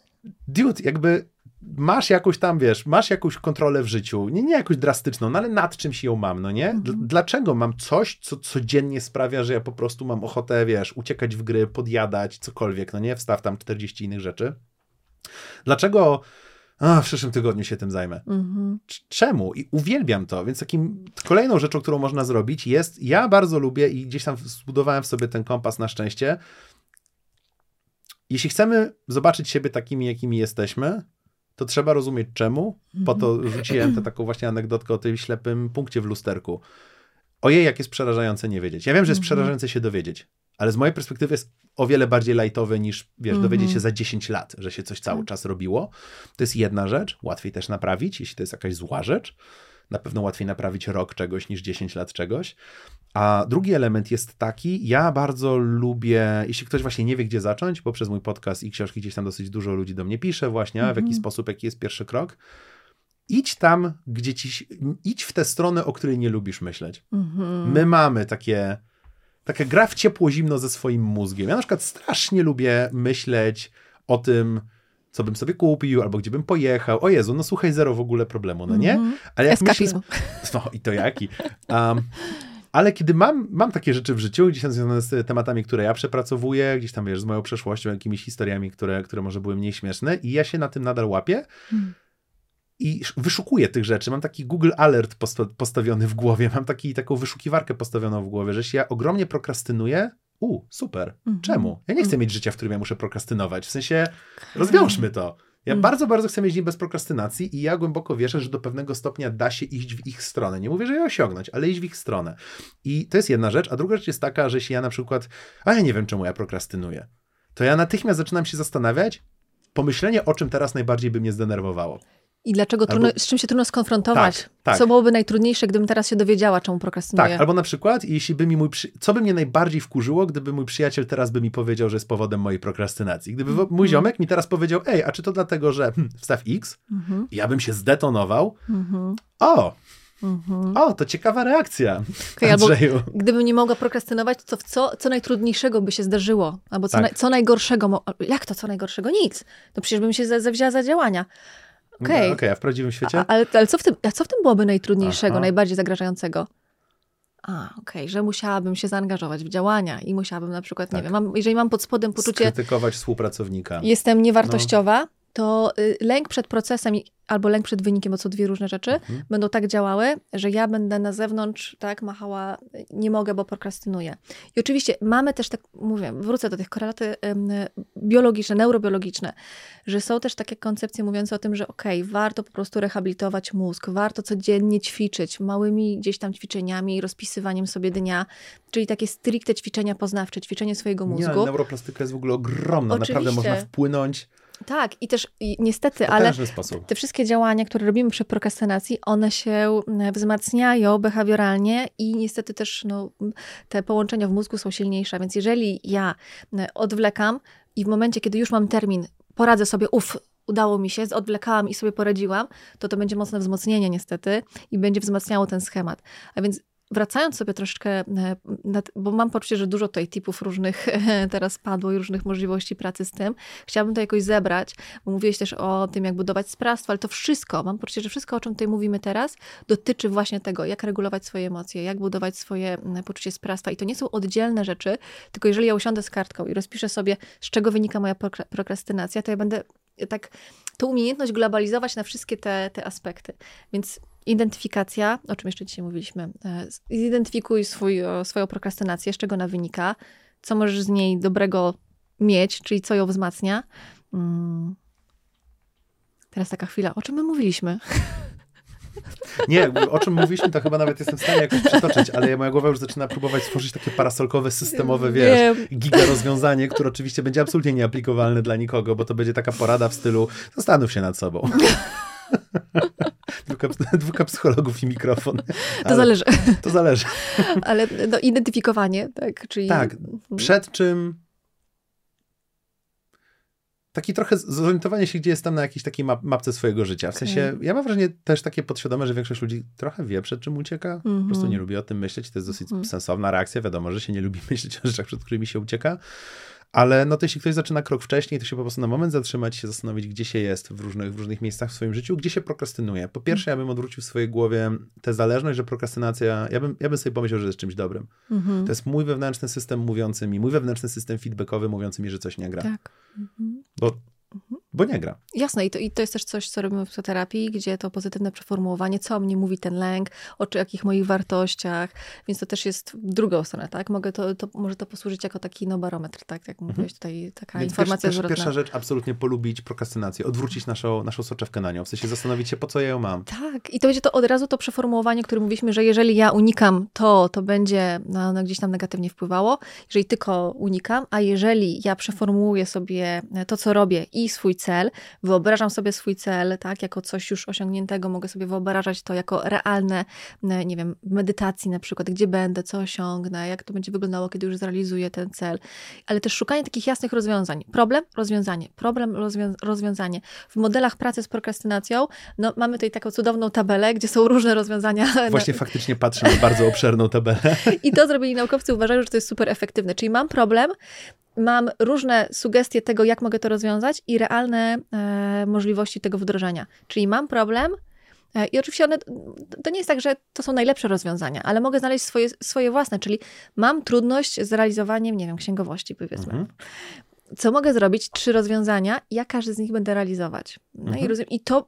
dude, jakby masz jakąś tam, wiesz, masz jakąś kontrolę w życiu, nie, nie jakąś drastyczną, no ale nad czymś ją mam, no nie? Dl- Dlaczego mam coś, co codziennie sprawia, że ja po prostu mam ochotę, wiesz, uciekać w gry, podjadać, cokolwiek, no nie? Wstaw tam 40 innych rzeczy. Dlaczego a, w przyszłym tygodniu się tym zajmę? Mhm. Czemu? I uwielbiam to, więc takim kolejną rzeczą, którą można zrobić jest, ja bardzo lubię i gdzieś tam zbudowałem w sobie ten kompas na szczęście. Jeśli chcemy zobaczyć siebie takimi, jakimi jesteśmy, to trzeba rozumieć czemu. Po to rzuciłem tę taką właśnie anegdotkę o tym ślepym punkcie w lusterku. Ojej, jak jest przerażające nie wiedzieć. Ja wiem, że jest Mhm. przerażające się dowiedzieć, ale z mojej perspektywy jest o wiele bardziej lajtowe niż, wiesz, Mhm. dowiedzieć się za 10 lat, że się coś cały Tak. czas robiło. To jest jedna rzecz, łatwiej też naprawić, jeśli to jest jakaś zła rzecz. Na pewno łatwiej naprawić rok czegoś niż 10 lat czegoś. A drugi element jest taki, ja bardzo lubię, jeśli ktoś właśnie nie wie, gdzie zacząć, bo przez mój podcast i książki gdzieś tam dosyć dużo ludzi do mnie pisze właśnie, w jaki Mhm. sposób, jaki jest pierwszy krok. Idź tam, gdzie ci, idź w tę stronę, o której nie lubisz myśleć. Mhm. My mamy takie, taka gra w ciepło-zimno ze swoim mózgiem. Ja na przykład strasznie lubię myśleć o tym, co bym sobie kupił, albo gdzie bym pojechał. O Jezu, no słuchaj, zero w ogóle problemu, no nie? Mhm. Ale jak Eskapizm. Myślę, *laughs* no i to jaki. Um, ale kiedy mam, mam takie rzeczy w życiu, gdzieś tam związane z tematami, które ja przepracowuję, gdzieś tam, wiesz, z moją przeszłością, jakimiś historiami, które, które może były mniej śmieszne i ja się na tym nadal łapię Mhm. I sz- wyszukuję tych rzeczy. Mam taki Google Alert posta- postawiony w głowie, mam taki, taką wyszukiwarkę postawioną w głowie, że jeśli ja ogromnie prokrastynuję, u, super. Mhm. Czemu? Ja nie chcę mieć życia, w którym ja muszę prokrastynować. W sensie, rozwiążmy to. Ja Mhm. bardzo, bardzo chcę mieć dzień bez prokrastynacji i ja głęboko wierzę, że do pewnego stopnia da się iść w ich stronę. Nie mówię, że je osiągnąć, ale iść w ich stronę. I to jest jedna rzecz. A druga rzecz jest taka, że jeśli ja na przykład, a ja nie wiem, czemu ja prokrastynuję, to ja natychmiast zaczynam się zastanawiać, pomyślenie o czym teraz najbardziej by mnie zdenerwowało. I dlaczego Albo- trudno, z czym się trudno skonfrontować? Tak, tak. Co byłoby najtrudniejsze, gdybym teraz się dowiedziała, czemu prokrastynuję? Tak, albo na przykład, jeśli by mi mój, przy... co by mnie najbardziej wkurzyło, gdyby mój przyjaciel teraz by mi powiedział, że jest powodem mojej prokrastynacji. Gdyby wo- mój ziomek mi teraz powiedział, ej, a czy to dlatego, że hm, wstaw X, Mhm, ja bym się zdetonował, mhm, o, mhm. o, to ciekawa reakcja, albo Andrzeju. gdybym nie mogła prokrastynować, to w co, co najtrudniejszego by się zdarzyło? Albo co, Tak. naj, co najgorszego? Jak to co najgorszego? Nic. To przecież bym się za- zawzięła za działania. Okej. Okej, a w prawdziwym świecie? A, ale, ale co, w tym, co w tym byłoby najtrudniejszego, Aha. najbardziej zagrażającego? A, okej, że musiałabym się zaangażować w działania i musiałabym na przykład, nie Tak. wiem, mam, jeżeli mam pod spodem poczucie, Skrytykować współpracownika. jestem niewartościowa, to y, lęk przed procesem albo lęk przed wynikiem, bo to dwie różne rzeczy, Mhm. będą tak działały, że ja będę na zewnątrz tak machała, nie mogę, bo prokrastynuję. I oczywiście mamy też tak, mówię, wrócę do tych korelaty biologiczne, neurobiologiczne, że są też takie koncepcje mówiące o tym, że okej, warto po prostu rehabilitować mózg, warto codziennie ćwiczyć małymi gdzieś tam ćwiczeniami, rozpisywaniem sobie dnia, czyli takie stricte ćwiczenia poznawcze, ćwiczenie swojego Nie, mózgu. ale neuroplastyka jest w ogóle ogromna. Naprawdę Oczywiście. można wpłynąć Tak, i też i niestety, ale sposób. te wszystkie działania, które robimy przy prokrastynacji, one się mm, wzmacniają behawioralnie i niestety też no, te połączenia w mózgu są silniejsze. Więc jeżeli ja mm, odwlekam i w momencie, kiedy już mam termin, poradzę sobie, uff, udało mi się, odwlekałam i sobie poradziłam, to to będzie mocne wzmocnienie niestety i będzie wzmacniało ten schemat. A więc wracając sobie troszeczkę, e, bo mam poczucie, że dużo tutaj typów różnych teraz padło i różnych możliwości pracy z tym, chciałabym to jakoś zebrać, bo mówiłeś też o tym, jak budować sprawstwo, ale to wszystko, mam poczucie, że wszystko, o czym tutaj mówimy teraz, dotyczy właśnie tego, jak regulować swoje emocje, jak budować swoje poczucie sprawstwa i to nie są oddzielne rzeczy, tylko jeżeli ja usiądę z kartką i rozpiszę sobie, z czego wynika moja prokrastynacja, to ja będę tak tą umiejętność globalizować na wszystkie te, te aspekty. Więc identyfikacja, o czym jeszcze dzisiaj mówiliśmy, e, zidentyfikuj swój, swoją prokrastynację, z czego ona wynika, co możesz z niej dobrego mieć, czyli co ją wzmacnia. Hmm. Teraz taka chwila, o czym my mówiliśmy? Nie, o czym mówiliśmy, to chyba nawet jestem w stanie jakoś przytoczyć, ale moja głowa już zaczyna próbować stworzyć takie parasolkowe, systemowe, wiesz, giga rozwiązanie, które oczywiście będzie absolutnie nieaplikowalne dla nikogo, bo to będzie taka porada w stylu zastanów się nad sobą. *laughs* dwóch, *laughs* psychologów i mikrofon. To zależy. *laughs* To zależy. Ale no, identyfikowanie, tak? Czyli... Tak. Przed czym taki trochę zorientowanie się, gdzie jestem na jakiejś takiej map mapce swojego życia. W okay. sensie, ja mam wrażenie też takie podświadome, że większość ludzi trochę wie, przed czym ucieka. Mm -hmm. Po prostu mhm. nie lubi o tym myśleć. To jest dosyć mm -hmm. sensowna reakcja. Wiadomo, że się nie lubi myśleć o rzeczach, przed którymi się ucieka. Ale no to jeśli ktoś zaczyna krok wcześniej, to się po prostu na moment zatrzymać, się zastanowić, gdzie się jest w różnych, w różnych miejscach w swoim życiu, gdzie się prokrastynuje. Po pierwsze, ja bym odwrócił w swojej głowie tę zależność, że prokrastynacja, ja bym, ja bym sobie pomyślał, że jest czymś dobrym. Mhm. To jest mój wewnętrzny system mówiący mi, mój wewnętrzny system feedbackowy mówiący mi, że coś nie gra. Tak. Mhm. Bo. Bo nie gra. Jasne, i to, i to jest też coś, co robimy w psychoterapii, gdzie to pozytywne przeformułowanie, co mnie mówi ten lęk, o czy, jakich moich wartościach, więc to też jest w drugą stronę, tak? Mogę to, to, może to posłużyć jako taki no, barometr, tak? Jak mhm. mówiłeś tutaj, taka więc informacja pierwsza, pierwsza rzecz, absolutnie polubić prokastynację, odwrócić naszą, naszą soczewkę na nią, w sensie zastanowić się, po co ja ją mam. Tak, i to będzie to od razu to przeformułowanie, które mówiliśmy, że jeżeli ja unikam to, to będzie no, no, gdzieś tam negatywnie wpływało, jeżeli tylko unikam, a jeżeli ja przeformułuję sobie to, co robię i swój cel, wyobrażam sobie swój cel, tak, jako coś już osiągniętego, mogę sobie wyobrażać to jako realne, nie wiem, medytacji na przykład, gdzie będę, co osiągnę, jak to będzie wyglądało, kiedy już zrealizuję ten cel, ale też szukanie takich jasnych rozwiązań. Problem, rozwiązanie, problem, rozwią rozwiązanie. W modelach pracy z prokrastynacją, no mamy tutaj taką cudowną tabelę, gdzie są różne rozwiązania. *laughs* Właśnie na... faktycznie patrzę na bardzo obszerną tabelę. *laughs* I to zrobili naukowcy, uważają, że to jest super efektywne. Czyli mam problem, mam różne sugestie tego, jak mogę to rozwiązać i realne e, możliwości tego wdrożenia. Czyli mam problem, e, i oczywiście one, to nie jest tak, że to są najlepsze rozwiązania, ale mogę znaleźć swoje, swoje własne, czyli mam trudność z realizowaniem, nie wiem, księgowości powiedzmy. Mhm. Co mogę zrobić? Trzy rozwiązania, ja każdy z nich będę realizować. No mhm. i, rozumiem, i to.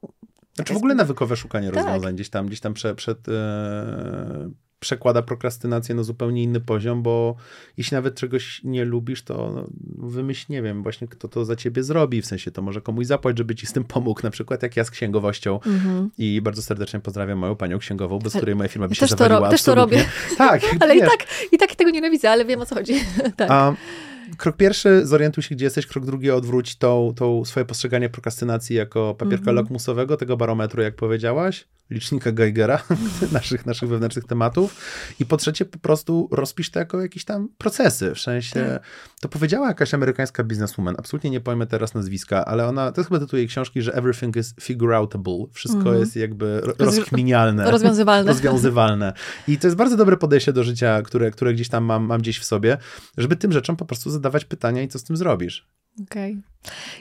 Znaczy w ogóle nawykowe szukanie tak. rozwiązań gdzieś tam, gdzieś tam przed, przed e, przekłada prokrastynację na zupełnie inny poziom, bo jeśli nawet czegoś nie lubisz, to no, wymyśl, nie wiem, właśnie kto to za ciebie zrobi, w sensie to może komuś zapłać, żeby ci z tym pomógł, na przykład jak ja z księgowością mm-hmm. i bardzo serdecznie pozdrawiam moją panią księgową, bez której moja firma by się też zawaliła. To ro- też to robię. *laughs* Tak. *laughs* ale i tak, i tak tego nienawidzę, ale wiem o co chodzi. *laughs* tak. A, krok pierwszy, zorientuj się, gdzie jesteś. Krok drugi, odwróć tą, tą swoje postrzeganie prokrastynacji jako papierka mm-hmm. lakmusowego, tego barometru, jak powiedziałaś licznika Geigera, *laughs* naszych, naszych wewnętrznych tematów. I po trzecie, po prostu rozpisz to jako jakieś tam procesy. W sensie, tak. to powiedziała jakaś amerykańska bizneswoman, absolutnie nie pojmę teraz nazwiska, ale ona, to jest chyba tytuł jej książki, że everything is figure outable. Wszystko mm. jest jakby rozkminialne. Rozwiązywalne. *laughs* rozwiązywalne. I to jest bardzo dobre podejście do życia, które, które gdzieś tam mam, mam gdzieś w sobie, żeby tym rzeczom po prostu zadawać pytania i co z tym zrobisz. Okej. Okay.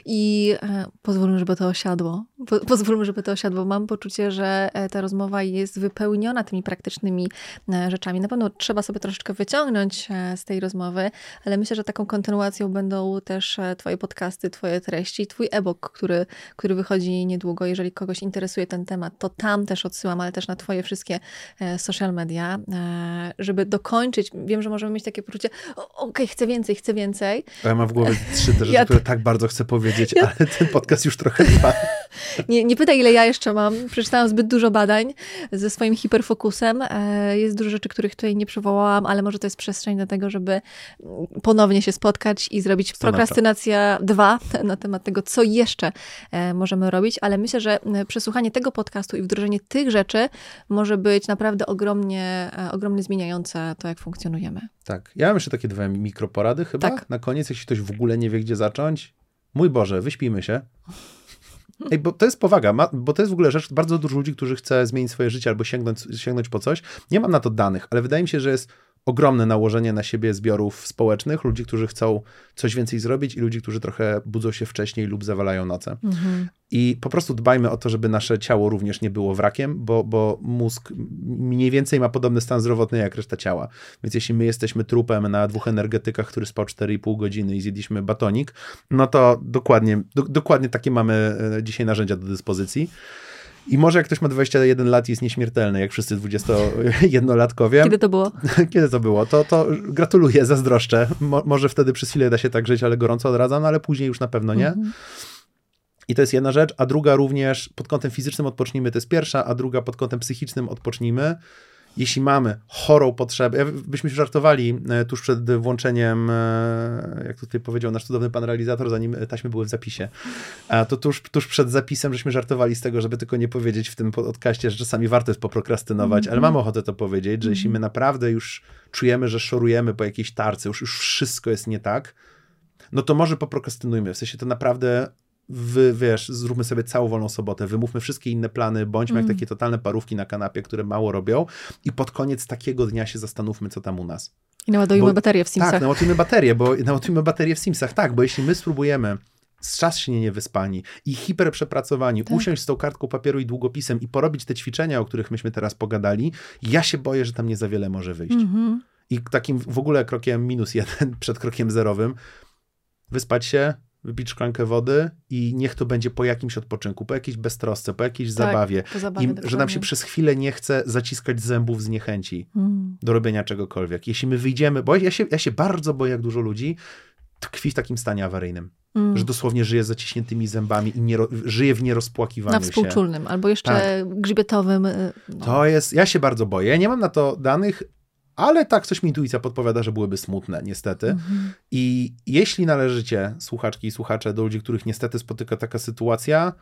I e, pozwólmy, żeby to osiadło. Po, pozwólmy, żeby to osiadło. Mam poczucie, że e, ta rozmowa jest wypełniona tymi praktycznymi e, rzeczami. Na pewno trzeba sobie troszeczkę wyciągnąć z tej rozmowy, ale myślę, że taką kontynuacją będą też Twoje podcasty, Twoje treści, Twój e-book, który, który wychodzi niedługo. Jeżeli kogoś interesuje ten temat, to tam też odsyłam, ale też na Twoje wszystkie social media, żeby dokończyć. Wiem, że możemy mieć takie poczucie, okej, okay, chcę więcej, chcę więcej. Ja mam w głowie trzy też ja które tak bardzo chcę powiedzieć, ja... ale ten podcast już trochę trwa. *laughs* Nie, nie pytaj, ile ja jeszcze mam. Przeczytałam zbyt dużo badań ze swoim hiperfokusem. E, jest dużo rzeczy, których tutaj nie przywołałam, ale może to jest przestrzeń do tego, żeby ponownie się spotkać i zrobić prokrastynacja 2 *laughs* na temat tego, co jeszcze e, możemy robić. Ale myślę, że przesłuchanie tego podcastu i wdrożenie tych rzeczy może być naprawdę ogromnie, e, ogromnie zmieniające to, jak funkcjonujemy. Tak. Ja mam jeszcze takie dwa mikroporady chyba. Tak. Na koniec, jeśli ktoś w ogóle nie wie, gdzie zacząć. Mój Boże, wyśpijmy się. Ej, bo to jest powaga, ma, bo to jest w ogóle rzecz, bardzo dużo ludzi, którzy chce zmienić swoje życie albo sięgnąć, sięgnąć po coś. Nie mam na to danych, ale wydaje mi się, że jest ogromne nałożenie na siebie zbiorów społecznych, ludzi, którzy chcą coś więcej zrobić i ludzi, którzy trochę budzą się wcześniej lub zawalają noce. Mhm. I po prostu dbajmy o to, żeby nasze ciało również nie było wrakiem, bo, bo mózg mniej więcej ma podobny stan zdrowotny jak reszta ciała. Więc jeśli my jesteśmy trupem na dwóch energetykach, który spał 4,5 godziny i zjedliśmy batonik, no to dokładnie, do, dokładnie takie mamy e, dzisiaj narzędzia do dyspozycji. I może jak ktoś ma 21 lat i jest nieśmiertelny, jak wszyscy 21-latkowie. Kiedy to było? *laughs* Kiedy to było? To, to gratuluję, zazdroszczę. Mo, może wtedy przez chwilę da się tak żyć, ale gorąco odradzam, no ale później już na pewno nie. Mhm. I to jest jedna rzecz, a druga również pod kątem fizycznym odpocznijmy, to jest pierwsza, a druga pod kątem psychicznym odpocznijmy jeśli mamy chorą potrzebę, byśmy żartowali e, tuż przed włączeniem, e, jak tutaj powiedział nasz cudowny pan realizator, zanim taśmy były w zapisie, to tuż, tuż przed zapisem żeśmy żartowali z tego, żeby tylko nie powiedzieć w tym podcaście, że czasami warto jest poprokrastynować, mm -hmm. ale mamy ochotę to powiedzieć, że jeśli my mhm. naprawdę już czujemy, że szorujemy po jakiejś tarce, już, już wszystko jest nie tak, no to może poprokrastynujmy. W sensie to naprawdę wy, wiesz, zróbmy sobie całą wolną sobotę, wymówmy wszystkie inne plany, bądźmy mm. jak takie totalne parówki na kanapie, które mało robią i pod koniec takiego dnia się zastanówmy, co tam u nas. I naładujmy baterię w Simsach. Tak, naładujmy baterię, bo naładujmy baterię w Simsach, tak, bo jeśli my spróbujemy strasznie niewyspani i hiperprzepracowani, tak. usiąść z tą kartką papieru i długopisem i porobić te ćwiczenia, o których myśmy teraz pogadali, ja się boję, że tam nie za wiele może wyjść. Mm -hmm. I takim w ogóle krokiem minus jeden przed krokiem zerowym, wyspać się, wypić szklankę wody i niech to będzie po jakimś odpoczynku, po jakiejś beztrosce, po jakiejś tak, zabawie. Po zabawie I, że nam się przez chwilę nie chce zaciskać zębów z niechęci mm. do robienia czegokolwiek. Jeśli my wyjdziemy, bo ja się, ja się bardzo boję, jak dużo ludzi tkwi w takim stanie awaryjnym. Mm. Że dosłownie żyje z zaciśniętymi zębami i nie, żyje w nierozpłakiwaniu Na współczulnym, się. albo jeszcze tak. grzbietowym. Y, no. To jest, ja się bardzo boję. Ja nie mam na to danych, ale tak coś mi intuicja podpowiada, że byłyby smutne, niestety. Mhm. I jeśli należycie, słuchaczki i słuchacze, do ludzi, których niestety spotyka taka sytuacja,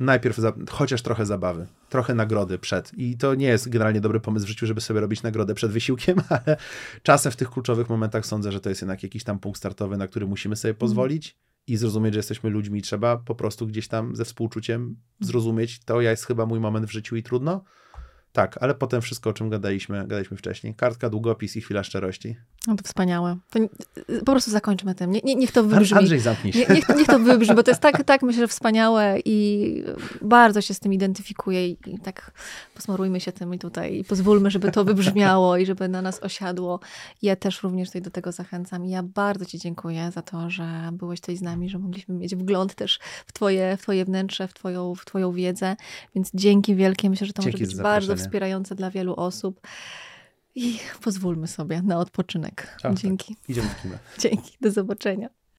najpierw za, chociaż trochę zabawy, trochę nagrody przed. I to nie jest generalnie dobry pomysł w życiu, żeby sobie robić nagrodę przed wysiłkiem, *laughs* ale czasem w tych kluczowych momentach sądzę, że to jest jednak jakiś tam punkt startowy, na który musimy sobie mhm. pozwolić i zrozumieć, że jesteśmy ludźmi. Trzeba po prostu gdzieś tam ze współczuciem zrozumieć, to jest chyba mój moment w życiu i trudno. Tak, ale potem wszystko, o czym gadaliśmy, gadaliśmy wcześniej. Kartka, długopis i chwila szczerości. No to wspaniałe. To po prostu zakończmy tym. Nie, nie, niech to wybrzmi. Andrzej, zamknij się. Nie, niech, niech, to wybrzmi, bo to jest tak, tak myślę, że wspaniałe i bardzo się z tym identyfikuję i, i tak posmarujmy się tym i tutaj i pozwólmy, żeby to wybrzmiało i żeby na nas osiadło. Ja też również tutaj do tego zachęcam i ja bardzo Ci dziękuję za to, że byłeś tutaj z nami, że mogliśmy mieć wgląd też w Twoje, w twoje wnętrze, w twoją, w twoją wiedzę, więc dzięki wielkie. Myślę, że to dzięki może być bardzo wspierające dla wielu osób. I pozwólmy sobie na odpoczynek. Tak, Dzięki. Tak. Idziemy w kimę. *laughs* Dzięki. Do zobaczenia.